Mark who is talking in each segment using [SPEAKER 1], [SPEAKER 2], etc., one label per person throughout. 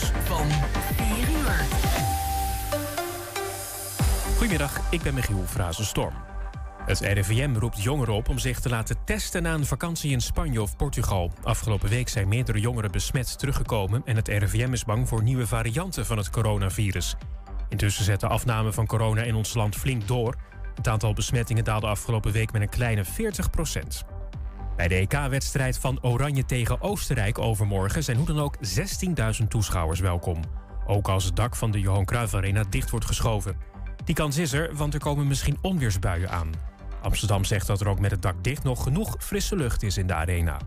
[SPEAKER 1] van 4 uur.
[SPEAKER 2] Goedemiddag, ik ben Michiel Frazenstorm. Het RIVM roept jongeren op om zich te laten testen na een vakantie in Spanje of Portugal. Afgelopen week zijn meerdere jongeren besmet teruggekomen en het RIVM is bang voor nieuwe varianten van het coronavirus. Intussen zet de afname van corona in ons land flink door. Het aantal besmettingen daalde afgelopen week met een kleine 40 procent. Bij de EK-wedstrijd van Oranje tegen Oostenrijk overmorgen zijn hoe dan ook 16.000 toeschouwers welkom. Ook als het dak van de Johan Cruijff Arena dicht wordt geschoven. Die kans is er, want er komen misschien onweersbuien aan. Amsterdam zegt dat er ook met het dak dicht nog genoeg frisse lucht is in de arena.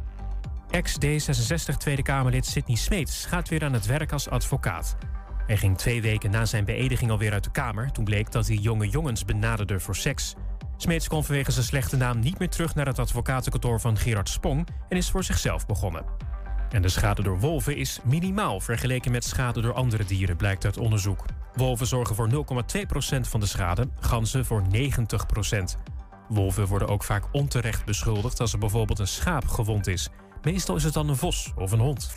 [SPEAKER 2] Ex-D66 Tweede Kamerlid Sidney Smeets gaat weer aan het werk als advocaat. Hij ging twee weken na zijn beëdiging alweer uit de Kamer... toen bleek dat hij jonge jongens benaderde voor seks. Smeets kon vanwege zijn slechte naam niet meer terug naar het advocatenkantoor van Gerard Spong... en is voor zichzelf begonnen. En de schade door wolven is minimaal vergeleken met schade door andere dieren, blijkt uit onderzoek. Wolven zorgen voor 0,2% van de schade, ganzen voor 90%. Wolven worden ook vaak onterecht beschuldigd als er bijvoorbeeld een schaap gewond is. Meestal is het dan een vos of een hond.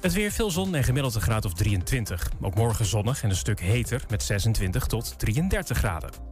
[SPEAKER 2] Het weer veel zon en gemiddeld een graad of 23. Ook morgen zonnig en een stuk heter met 26 tot 33 graden.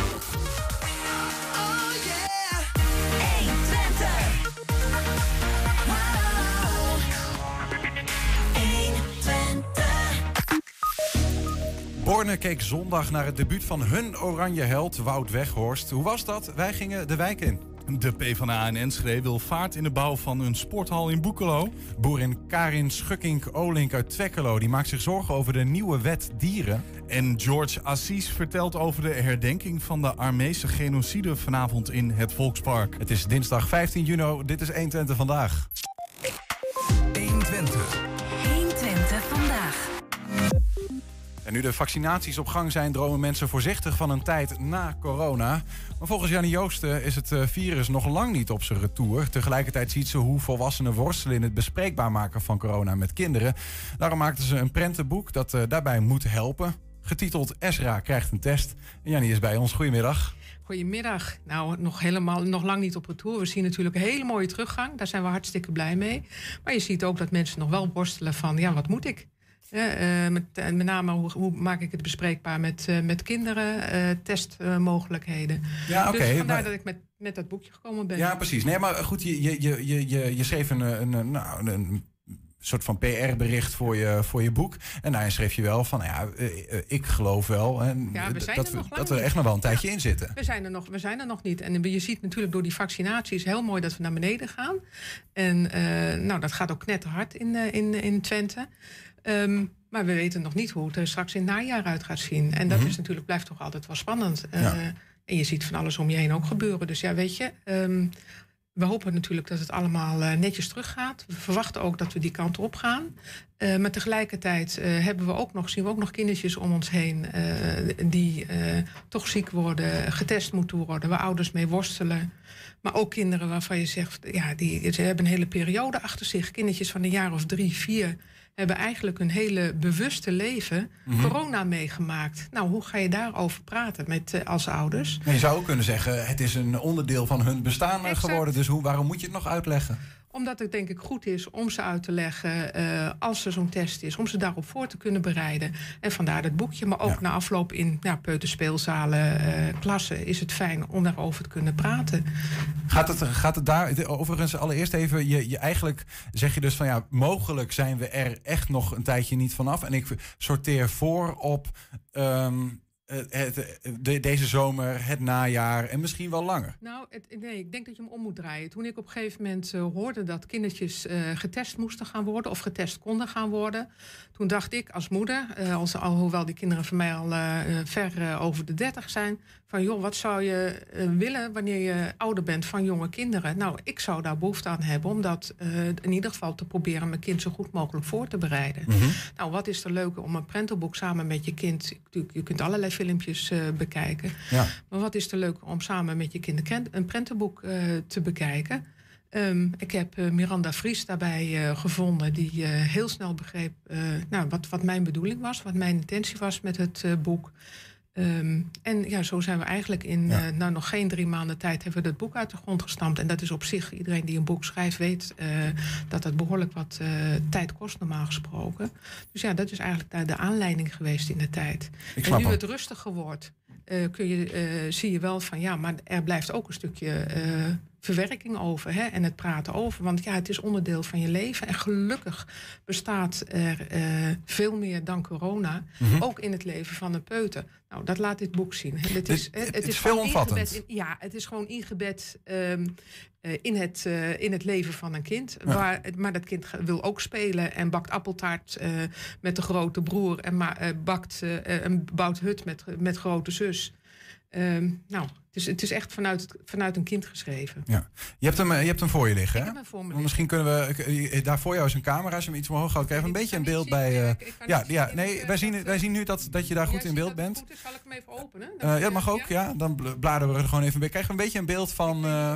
[SPEAKER 3] Borne keek zondag naar het debuut van hun oranje held Wout Weghorst. Hoe was dat? Wij gingen de wijk in.
[SPEAKER 4] De PvdA in Enschede wil vaart in de bouw van een sporthal in Boekelo.
[SPEAKER 3] Boerin Karin Schukkink-Olink uit Twekkelo die maakt zich zorgen over de nieuwe wet dieren.
[SPEAKER 4] En George Assis vertelt over de herdenking van de Armeese genocide vanavond in het Volkspark.
[SPEAKER 3] Het is dinsdag 15 juni. Dit is 120 vandaag. Nu de vaccinaties op gang zijn, dromen mensen voorzichtig van een tijd na corona. Maar volgens Jannie Joosten is het eh, virus nog lang niet op zijn retour. Tegelijkertijd ziet ze hoe volwassenen worstelen in het bespreekbaar maken van corona met kinderen. Daarom maakten ze een prentenboek dat uh, daarbij moet helpen. Getiteld Esra krijgt een test. En Jannie is bij ons. Goedemiddag.
[SPEAKER 5] Goedemiddag. Nou, nog helemaal, nog lang niet op retour. We zien natuurlijk een hele mooie teruggang. Daar zijn we hartstikke blij mee. Maar je ziet ook dat mensen nog wel worstelen van, ja, wat moet ik? Uh, met, met, name hoe, hoe, maak ik het bespreekbaar met, uh, met kinderen, uh, testmogelijkheden. Ja, oké. Okay, dus vandaar maar... dat ik met, met dat boekje gekomen ben.
[SPEAKER 3] Ja, precies. Nee, maar goed, je, je, je, je, je schreef een, een, nou, een soort van PR-bericht voor je, voor je boek. En daarin schreef je wel van, ja, ik geloof wel en
[SPEAKER 5] ja, we
[SPEAKER 3] dat, we, dat we er echt nog wel een tijdje
[SPEAKER 5] ja,
[SPEAKER 3] in zitten.
[SPEAKER 5] We zijn, er nog, we zijn er nog niet. En je ziet natuurlijk door die vaccinatie is heel mooi dat we naar beneden gaan. En nou, dat gaat ook net hard in, in, in Twente. Um, maar we weten nog niet hoe het er straks in het najaar uit gaat zien. En dat mm -hmm. is natuurlijk, blijft toch altijd wel spannend. Ja. Uh, en je ziet van alles om je heen ook gebeuren. Dus ja, weet je, um, we hopen natuurlijk dat het allemaal uh, netjes teruggaat. We verwachten ook dat we die kant op gaan. Uh, maar tegelijkertijd hebben we ook nog, zien we ook nog kindertjes om ons heen die toch ziek worden, getest moeten worden, waar ouders mee worstelen. Maar ook kinderen waarvan je zegt, ja, die, ze hebben een hele periode achter zich. Kindertjes van een jaar of drie, vier hebben eigenlijk een hele bewuste leven mm -hmm. corona meegemaakt. Nou, hoe ga je daarover praten met, uh, als ouders?
[SPEAKER 3] Je zou ook kunnen zeggen, het is een onderdeel van hun bestaan exact. geworden. Dus hoe, waarom moet je het nog uitleggen?
[SPEAKER 5] Omdat het denk ik goed is om ze uit te leggen uh, als er zo'n test is. Om ze daarop voor te kunnen bereiden. En vandaar dat boekje. Maar ook ja. na afloop in ja, peuterspeelzalen, uh, klassen is het fijn om daarover te kunnen praten.
[SPEAKER 3] Gaat het, gaat het daar, overigens allereerst even, je, je eigenlijk zeg je dus van ja, mogelijk zijn we er echt nog een tijdje niet vanaf. En ik sorteer voor op... Um, eh, het, de, deze zomer, het najaar en misschien wel langer?
[SPEAKER 5] Nou, het, nee, ik denk dat je hem om moet draaien. Toen ik op een gegeven moment uh, hoorde dat kindertjes getest moesten gaan worden of getest konden gaan worden, toen dacht ik als moeder, uh, als, alhoewel die kinderen van mij al ver over de 30 zijn, van joh, wat zou je willen wanneer je ouder bent van jonge kinderen? Nou, ik zou daar behoefte aan hebben om dat in ieder geval te proberen mijn kind zo goed mogelijk voor te bereiden.
[SPEAKER 3] Mhm.
[SPEAKER 5] Nou, wat is er leuker om een prentenboek samen met je kind, je kunt allerlei filmpjes bekijken,
[SPEAKER 3] Ja.
[SPEAKER 5] maar wat is er leuker om samen met je kind een prentenboek uh, te bekijken? Um, ik heb uh, Miranda Vries daarbij uh, gevonden, die heel snel begreep nou, wat, wat mijn bedoeling was, wat mijn intentie was met het boek. Um, en ja, zo zijn we eigenlijk in
[SPEAKER 3] Ja.
[SPEAKER 5] nou, nog geen drie maanden tijd hebben we het boek uit de grond gestampt. En dat is op zich, iedereen die een boek schrijft weet dat dat behoorlijk wat tijd kost normaal gesproken. Dus ja, dat is eigenlijk de, de aanleiding geweest in de tijd. En nu het rustiger wordt, kun je, zie je wel van ja, maar er blijft ook een stukje verwerking over hè, en het praten over. Want ja, het is onderdeel van je leven. En gelukkig bestaat er veel meer dan corona,
[SPEAKER 3] Mhm.
[SPEAKER 5] ook in het leven van een peuter. Nou, dat laat dit boek zien. Het is,
[SPEAKER 3] Het-
[SPEAKER 5] het
[SPEAKER 3] het is veelomvattend.
[SPEAKER 5] In, ja, het is gewoon ingebed um, uh, in, het, uh, in het leven van een kind.
[SPEAKER 3] Ja.
[SPEAKER 5] Waar, maar dat kind wil ook spelen en bakt appeltaart met de grote broer en ma- bakt, uh, en bouwt hut met, met grote zus. Um, nou, het is, het is echt vanuit, het- vanuit een kind geschreven.
[SPEAKER 3] Je hebt, hem, eh, je hebt hem voor je liggen,
[SPEAKER 5] Ik heb hem voor me
[SPEAKER 3] Want Misschien kunnen we... eh, Daar voor jou is een camera. Als je hem iets omhoog houdt, krijg je een beetje een beeld bij... eh, ja, ja, nee, wij zien, wij zien nu dat, dat je daar goed in beeld bent.
[SPEAKER 5] Goed is, zal ik hem even openen?
[SPEAKER 3] Eh, ja, dat mag ook, ja. Dan bl- bladeren we er gewoon even bij. Krijgen we een beetje een beeld van, eh,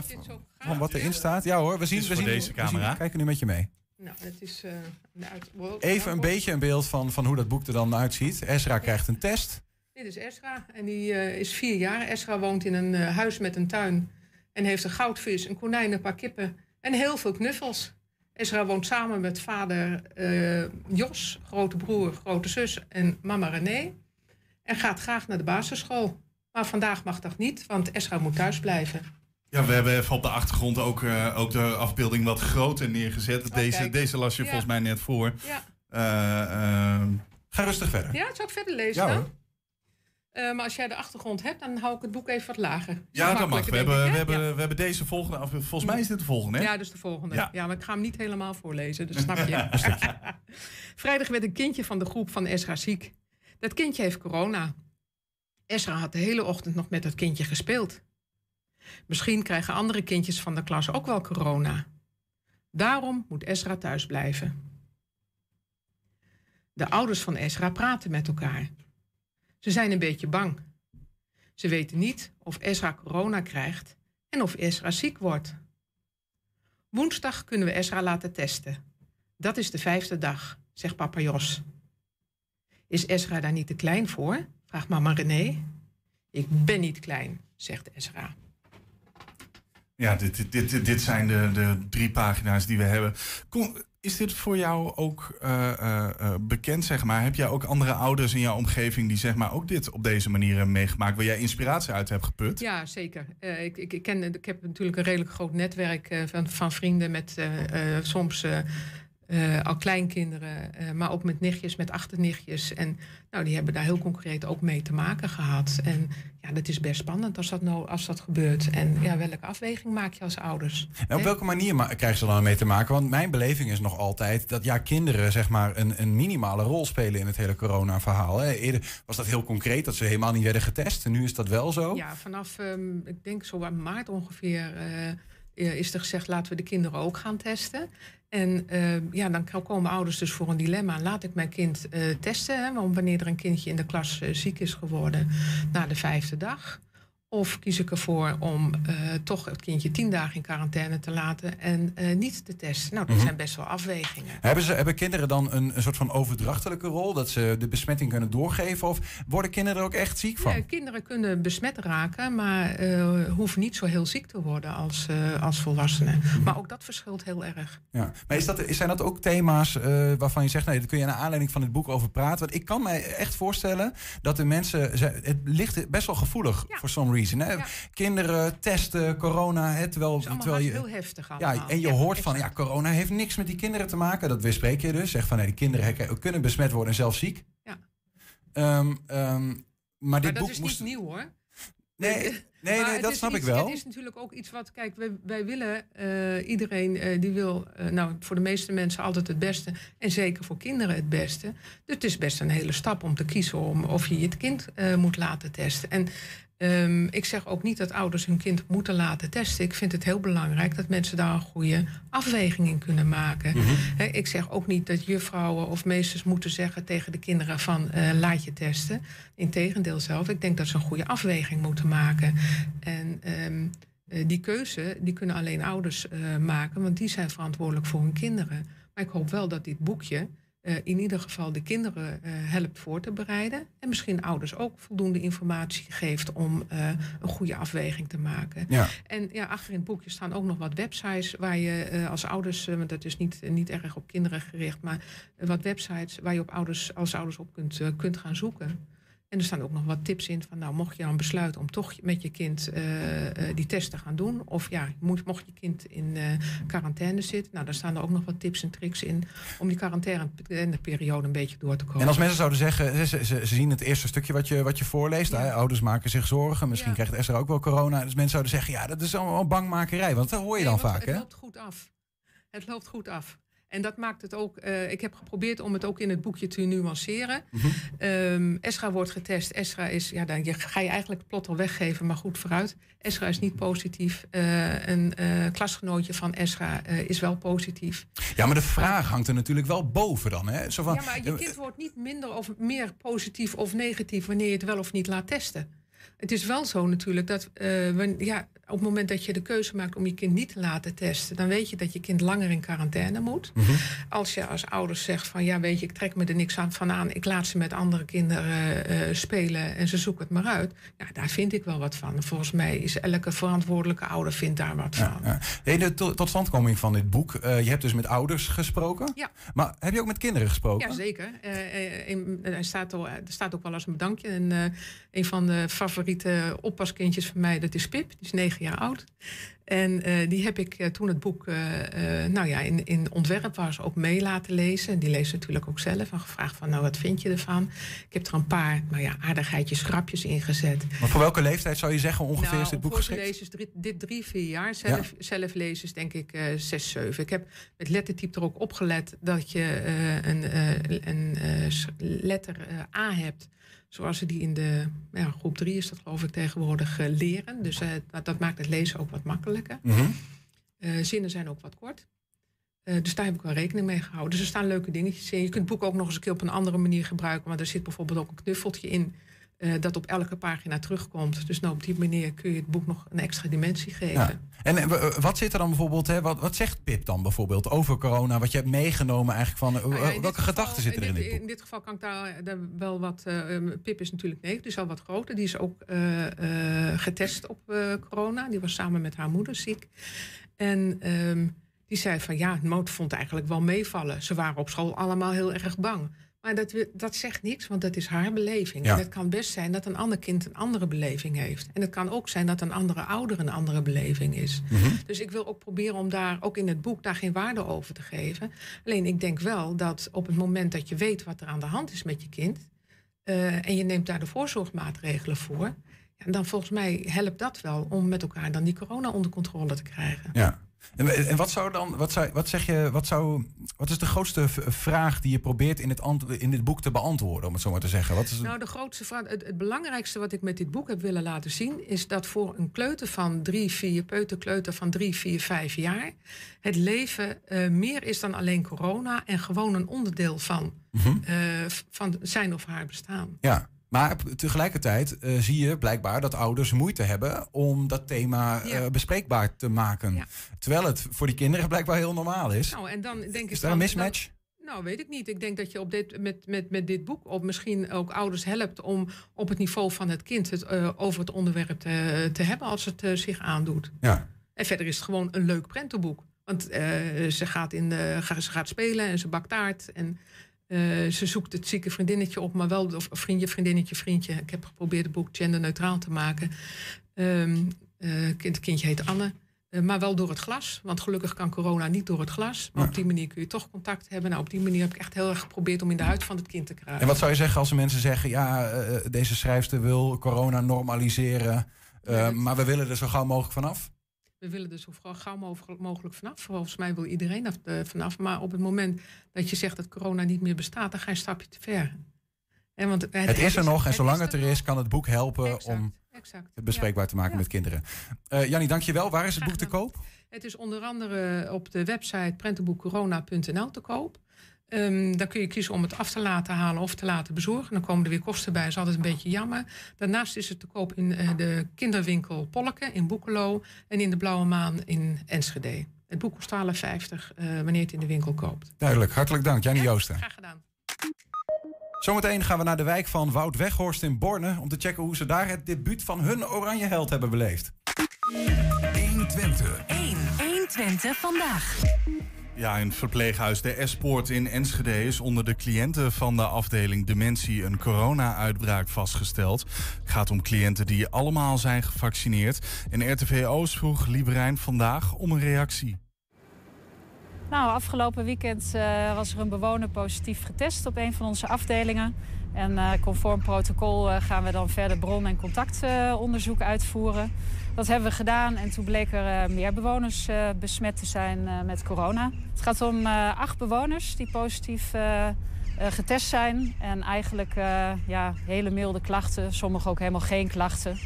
[SPEAKER 3] van wat erin staat. Ja hoor, we zien, we zien,
[SPEAKER 4] deze
[SPEAKER 3] we zien-
[SPEAKER 4] camera.
[SPEAKER 3] we kijken nu met je mee.
[SPEAKER 5] Nou, het is... eh, de uit-
[SPEAKER 3] Even een beetje een beeld van, van hoe dat boek er dan uitziet. Esra krijgt een test.
[SPEAKER 5] Dit is Esra en die eh, is vier jaar. Esra woont in een eh, huis met een tuin en heeft een goudvis, een konijn, een paar kippen en heel veel knuffels. Esra woont samen met vader eh, Jos, grote broer, grote zus en mama René. En gaat graag naar de basisschool. Maar vandaag mag dat niet, want Esra moet thuis blijven.
[SPEAKER 4] Ja, we hebben even op de achtergrond ook, ook de afbeelding wat groter neergezet. deze,
[SPEAKER 5] Oh, kijk.
[SPEAKER 4] deze las je
[SPEAKER 5] Ja.
[SPEAKER 4] volgens mij net voor.
[SPEAKER 5] Ja,
[SPEAKER 3] Ga rustig verder.
[SPEAKER 5] ja zal ik verder lezen
[SPEAKER 3] Ja,
[SPEAKER 5] dan? Eh, maar als jij de achtergrond hebt, dan hou ik het boek even wat lager.
[SPEAKER 4] ja, dat mag. We hebben,
[SPEAKER 5] ik,
[SPEAKER 4] we, hebben,
[SPEAKER 5] Ja.
[SPEAKER 4] we hebben deze volgende. af- Volgens mij is dit de volgende, hè?
[SPEAKER 5] Ja, dus de volgende.
[SPEAKER 4] Ja.
[SPEAKER 5] Ja. maar ik ga hem niet helemaal voorlezen, dat snap je. Vrijdag werd een kindje van de groep van Esra ziek. Dat kindje heeft corona. Esra had de hele ochtend nog met dat kindje gespeeld. Misschien krijgen andere kindjes van de klas ook wel corona. Daarom moet Esra thuis blijven. De ouders van Esra praten met elkaar. Ze zijn een beetje bang. Ze weten niet of Esra corona krijgt en of Esra ziek wordt. Woensdag kunnen we Esra laten testen. Dat is de vijfde dag, zegt papa Jos. Is Esra daar niet te klein voor? vraagt mama René. Ik ben niet klein, zegt Esra.
[SPEAKER 4] Ja, dit, dit, dit, dit zijn de, de drie pagina's die we hebben. Kom, is dit voor jou ook eh, eh, eh, bekend, zeg maar? Heb jij ook andere ouders in jouw omgeving die zeg maar, ook dit op deze manier hebben meegemaakt, waar jij inspiratie uit hebt geput?
[SPEAKER 5] Ja, zeker. Eh, ik, ik, ken, ik heb natuurlijk een redelijk groot netwerk van, van vrienden met soms eh, al kleinkinderen, eh, maar ook met nichtjes, met achternichtjes. En nou, die hebben daar heel concreet ook mee te maken gehad. En ja, dat is best spannend als dat, nou, als dat gebeurt. En ja, welke afweging maak je als ouders?
[SPEAKER 3] En op welke manier ma- krijgen ze dan mee te maken? Want mijn beleving is nog altijd dat ja, kinderen zeg maar een, een minimale rol spelen in het hele corona-verhaal. hè. Eerder was dat heel concreet, dat ze helemaal niet werden getest. En nu is dat wel zo.
[SPEAKER 5] Ja, vanaf, ehm, ik denk zo maart ongeveer, eh, is er gezegd laten we de kinderen ook gaan testen. En ehm, ja, dan komen ouders dus voor een dilemma. Laat ik mijn kind eh, testen, hè, want wanneer er een kindje in de klas eh, ziek is geworden na de vijfde dag. Of kies ik ervoor om eh, toch het kindje tien dagen in quarantaine te laten en eh, niet te testen. Nou, dat
[SPEAKER 3] Mhm.
[SPEAKER 5] zijn best wel afwegingen.
[SPEAKER 3] Hebben, ze, hebben kinderen dan een, een soort van overdrachtelijke rol? Dat ze de besmetting kunnen doorgeven? Of worden kinderen er ook echt ziek van?
[SPEAKER 5] Ja, kinderen kunnen besmet raken, maar eh, hoeven niet zo heel ziek te worden als, als volwassenen. Maar ook dat verschilt heel erg.
[SPEAKER 3] Ja. Maar is dat, zijn dat ook thema's waarvan je zegt, nee, daar kun je naar aanleiding van dit boek over praten? Want ik kan mij echt voorstellen dat de mensen, het ligt best wel gevoelig
[SPEAKER 5] Ja.
[SPEAKER 3] for some reason. Hè?
[SPEAKER 5] Ja.
[SPEAKER 3] Kinderen, testen, corona, hè, terwijl,
[SPEAKER 5] Het is
[SPEAKER 3] terwijl je...
[SPEAKER 5] heel heftig allemaal.
[SPEAKER 3] Ja, en je hoort van, ja, corona heeft niks met die kinderen te maken. Dat weerspreek je dus. Zeg van, nee, die kinderen kunnen besmet worden en zelfs ziek.
[SPEAKER 5] Ja.
[SPEAKER 3] Ehm, ehm, maar dit
[SPEAKER 5] dat
[SPEAKER 3] boek
[SPEAKER 5] is
[SPEAKER 3] moest...
[SPEAKER 5] niet nieuw hoor.
[SPEAKER 3] Nee, nee, nee
[SPEAKER 5] het
[SPEAKER 3] dat snap
[SPEAKER 5] iets-
[SPEAKER 3] ik wel.
[SPEAKER 5] Het is natuurlijk ook iets wat, kijk, wij, wij willen eh, iedereen eh, die wil, eh, nou voor de meeste mensen altijd het beste en zeker voor kinderen het beste. Dus het is best een hele stap om te kiezen om of je je kind moet laten testen. En ehm, ik zeg ook niet dat ouders hun kind moeten laten testen. Ik vind het heel belangrijk dat mensen daar een goede afweging in kunnen maken. Hè, ik zeg ook niet dat juffrouwen of meesters moeten zeggen tegen de kinderen van eh, laat je testen. Integendeel zelf, ik denk dat ze een goede afweging moeten maken. En ehm, eh, die keuze die kunnen alleen ouders eh, maken, want die zijn verantwoordelijk voor hun kinderen. Maar ik hoop wel dat dit boekje eh, in ieder geval de kinderen eh, helpt voor te bereiden. En misschien ouders ook voldoende informatie geeft om eh, een goede afweging te maken.
[SPEAKER 3] Ja.
[SPEAKER 5] En ja, achter in het boekje staan ook nog wat websites waar je als ouders, want dat is niet, niet erg op kinderen gericht, maar wat websites waar je op ouders, als ouders op kunt, kunt gaan zoeken. En er staan ook nog wat tips in van, nou, mocht je dan besluiten om toch met je kind eh, eh, die test te gaan doen, of ja, moet, mocht je kind in eh, quarantaine zitten, nou, daar staan er ook nog wat tips en tricks in om die quarantaineperiode een beetje door te komen.
[SPEAKER 3] En als mensen zouden zeggen, ze, ze, ze zien het eerste stukje wat je, wat je voorleest.
[SPEAKER 5] Ja.
[SPEAKER 3] hè, Ouders maken zich zorgen. Misschien
[SPEAKER 5] Ja.
[SPEAKER 3] krijgt Esther ook wel corona. Dus mensen zouden zeggen, ja, dat is allemaal bangmakerij. Want dat hoor je
[SPEAKER 5] Nee,
[SPEAKER 3] dan vaak,
[SPEAKER 5] het
[SPEAKER 3] hè?
[SPEAKER 5] loopt goed af. Het loopt goed af. En dat maakt het ook. eh, ik heb geprobeerd om het ook in het boekje te nuanceren. Ehm, Esra wordt getest. Esra is, ja, dan ga je eigenlijk plot al weggeven, maar goed vooruit. Esra is niet positief. Eh, een eh, klasgenootje van Esra is wel positief.
[SPEAKER 3] Ja, maar de vraag hangt er natuurlijk wel boven dan, hè? Zo van,
[SPEAKER 5] ja, maar je kind wordt niet minder of meer positief of negatief wanneer je het wel of niet laat testen. Het is wel zo natuurlijk dat ja, op het moment dat je de keuze maakt om je kind niet te laten testen, dan weet je dat je kind langer in quarantaine moet.
[SPEAKER 3] Mhm.
[SPEAKER 5] Als je als ouders zegt van ja, weet je, ik trek me er niks aan van aan, ik laat ze met andere kinderen eh, spelen en ze zoeken het maar uit. Ja, daar vind ik wel wat van. Volgens mij is elke verantwoordelijke ouder vindt daar wat van.
[SPEAKER 3] Ja. Hey, de to- totstandkoming van dit boek. eh, je hebt dus met ouders gesproken.
[SPEAKER 5] Ja.
[SPEAKER 3] Maar heb je ook met kinderen gesproken?
[SPEAKER 5] Ja, zeker. Eh, eh, er, staat al, er staat ook wel als een bedankje. En, eh, een van de favoriete oppaskindjes van mij, dat is Pip. Die is negen jaar oud. En eh, die heb ik eh, toen het boek eh, nou ja, in, in ontwerp was ook mee laten lezen. En die leest natuurlijk ook zelf. En gevraagd van, nou, wat vind je ervan? Ik heb er een paar nou ja, aardigheidjes, grapjes in gezet.
[SPEAKER 3] Maar voor welke leeftijd zou je zeggen ongeveer
[SPEAKER 5] Nou,
[SPEAKER 3] is dit boek geschikt?
[SPEAKER 5] lezers drie, dit drie, vier jaar. Zelf, zelf lezers denk ik zes, zeven. Ik heb met lettertype er ook opgelet dat je een, een letter A hebt. Zoals ze die in de ja, groep drie is dat geloof ik tegenwoordig eh, leren. Dus eh, dat, dat maakt het lezen ook wat makkelijker.
[SPEAKER 3] Mhm.
[SPEAKER 5] Eh, zinnen zijn ook wat kort. Dus daar heb ik wel rekening mee gehouden. Dus er staan leuke dingetjes in. Je kunt het boek ook nog eens een keer op een andere manier gebruiken. Maar er zit bijvoorbeeld ook een knuffeltje in. Eh, dat op elke pagina terugkomt. Dus nou, op die manier kun je het boek nog een extra dimensie geven.
[SPEAKER 3] Ja. En eh, w- wat zit er dan bijvoorbeeld, hè, wat, wat zegt Pip dan bijvoorbeeld over corona? Wat je hebt meegenomen eigenlijk van, eh,
[SPEAKER 5] Nou ja,
[SPEAKER 3] welke gedachten zitten er in dit boek?
[SPEAKER 5] In dit geval kan ik daar, daar wel wat... eh, eh, Pip is natuurlijk negen, die is al wat groter. Die is ook eh, eh, getest op eh, corona. Die was samen met haar moeder ziek. En ehm, die zei van ja, Moot vond eigenlijk wel meevallen. Ze waren op school allemaal heel erg bang. Maar dat, dat zegt niks, want dat is haar beleving.
[SPEAKER 3] Ja.
[SPEAKER 5] En het kan best zijn dat een ander kind een andere beleving heeft. En het kan ook zijn dat een andere ouder een andere beleving is.
[SPEAKER 3] Mhm.
[SPEAKER 5] Dus ik wil ook proberen om daar, ook in het boek, daar geen waarde over te geven. Alleen ik denk wel dat op het moment dat je weet wat er aan de hand is met je kind. eh, en je neemt daar de voorzorgmaatregelen voor. Ja, dan volgens mij helpt dat wel om met elkaar dan die corona onder controle te krijgen.
[SPEAKER 3] Ja. En, en wat zou dan, wat, zou, wat zeg je, wat, zou, wat is de grootste vraag die je probeert in, het in dit boek te beantwoorden, om het zo maar te zeggen? Wat is,
[SPEAKER 5] Nou, de grootste vraag, het, het belangrijkste wat ik met dit boek heb willen laten zien, is dat voor een kleuter van drie, vier, peuterkleuter van drie, vier, vijf jaar, het leven eh, meer is dan alleen corona en gewoon een onderdeel van, eh, van zijn of haar bestaan.
[SPEAKER 3] Ja, maar tegelijkertijd eh, zie je blijkbaar dat ouders moeite hebben om dat thema
[SPEAKER 5] Ja.
[SPEAKER 3] eh, bespreekbaar te maken.
[SPEAKER 5] Ja.
[SPEAKER 3] Terwijl het voor die kinderen blijkbaar heel normaal is.
[SPEAKER 5] Nou, en dan denk ik
[SPEAKER 3] is daar een mismatch?
[SPEAKER 5] dan- nou, weet ik niet. Ik denk dat je op dit, met, met, met dit boek op misschien ook ouders helpt om op het niveau van het kind het, eh, over het onderwerp te, te hebben als het zich aandoet.
[SPEAKER 3] Ja.
[SPEAKER 5] En verder is het gewoon een leuk prentenboek. Want ze, gaat in de, ze gaat spelen en ze bakt taart. En eh, ze zoekt het zieke vriendinnetje op, maar wel of vriendje, vriendinnetje, vriendje. Ik heb geprobeerd het boek genderneutraal te maken. Eh, kind, het kindje heet Anne. Eh, maar wel door het glas. Want gelukkig kan corona niet door het glas. Maar
[SPEAKER 3] Ja.
[SPEAKER 5] op die manier kun je toch contact hebben. Nou, op die manier heb ik echt heel erg geprobeerd om in de huid van het kind te kruipen.
[SPEAKER 3] En wat zou je zeggen als er mensen zeggen... ja, deze schrijfster wil corona normaliseren...
[SPEAKER 5] Ja, dat-
[SPEAKER 3] maar we willen er zo gauw mogelijk vanaf?
[SPEAKER 5] We willen er zo gauw- mogelijk- vanaf. Volgens mij wil iedereen eh, vanaf. Maar op het moment dat je zegt dat corona niet meer bestaat, dan ga je een stapje te ver. En want
[SPEAKER 3] Het is er nog en zolang het er is... kan het boek helpen
[SPEAKER 5] Exact,
[SPEAKER 3] om
[SPEAKER 5] exact.
[SPEAKER 3] het bespreekbaar te maken
[SPEAKER 5] Ja.
[SPEAKER 3] met kinderen. Eh Jannie, dankjewel. Waar is het boek te koop?
[SPEAKER 5] Het is onder andere op de website prentenboekcorona.nl te koop. Ehm dan kun je kiezen om het af te laten halen of te laten bezorgen. Dan komen er weer kosten bij, dat is altijd een beetje jammer. Daarnaast is het te koop in eh, de kinderwinkel Polken in Boekelo... en in de Blauwe Maan in Enschede. Het boek kost 12,50 eh wanneer je het in de winkel koopt.
[SPEAKER 3] Duidelijk. Hartelijk dank, Jannie
[SPEAKER 5] Ja,
[SPEAKER 3] Joosten.
[SPEAKER 5] Graag gedaan.
[SPEAKER 3] Zometeen gaan we naar de wijk van Wout Weghorst in Borne... om te checken hoe ze daar het debuut van hun oranje held hebben beleefd.
[SPEAKER 6] 120.
[SPEAKER 1] 1. 120 vandaag.
[SPEAKER 4] Ja, in verpleeghuis De Espoort in Enschede is onder de cliënten van de afdeling dementie een corona-uitbraak vastgesteld. Het gaat om cliënten die allemaal zijn gevaccineerd. En RTV Oost vroeg Lieberijn vandaag om een reactie.
[SPEAKER 7] Nou, afgelopen weekend eh, was er een bewoner positief getest op een van onze afdelingen. En eh, conform protocol eh, gaan we dan verder bron- en contactonderzoek uitvoeren. Dat hebben we gedaan en toen bleek er eh, meer bewoners eh, besmet te zijn eh, met corona. Het gaat om acht bewoners die positief getest zijn. En eigenlijk ja, hele milde klachten, sommigen ook helemaal geen klachten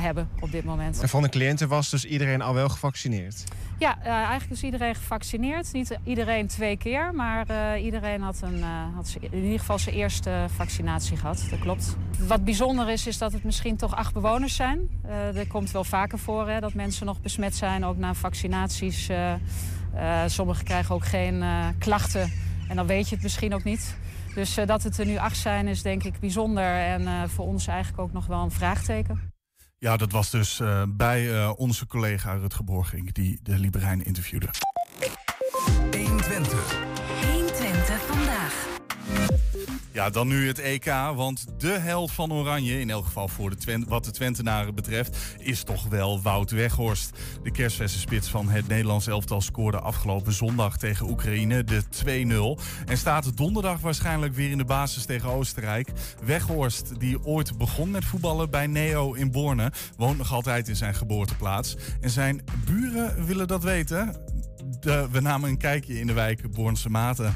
[SPEAKER 7] hebben op dit moment.
[SPEAKER 8] En van de cliënten was dus iedereen al wel gevaccineerd?
[SPEAKER 7] Ja, eh, eigenlijk is iedereen gevaccineerd. Niet iedereen twee keer, maar eh, iedereen had, een, eh, had in ieder geval zijn eerste vaccinatie gehad. Dat klopt. Wat bijzonder is, is dat het misschien toch acht bewoners zijn. Eh er komt wel vaker voor hè, dat mensen nog besmet zijn, ook na vaccinaties. Eh, eh, sommigen krijgen ook geen eh, klachten en dan weet je het misschien ook niet. Dus eh, dat het er nu acht zijn is denk ik bijzonder en eh, voor ons eigenlijk ook nog wel een vraagteken.
[SPEAKER 4] Ja, dat was dus eh, bij eh, onze collega Rutger Borging die de Lieberijn interviewde.
[SPEAKER 6] 120.
[SPEAKER 1] 120 vandaag.
[SPEAKER 4] Ja, dan nu het EK, want de held van Oranje, in elk geval voor de Twen wat de Twentenaren betreft, is toch wel Wout Weghorst. De kerstverse spits van het Nederlands elftal scoorde afgelopen zondag tegen Oekraïne de 2-0. En staat donderdag waarschijnlijk weer in de basis tegen Oostenrijk. Weghorst, die ooit begon met voetballen bij Neo in Borne, woont nog altijd in zijn geboorteplaats. En zijn buren willen dat weten. De, we namen een kijkje in de wijk Bornse Maten.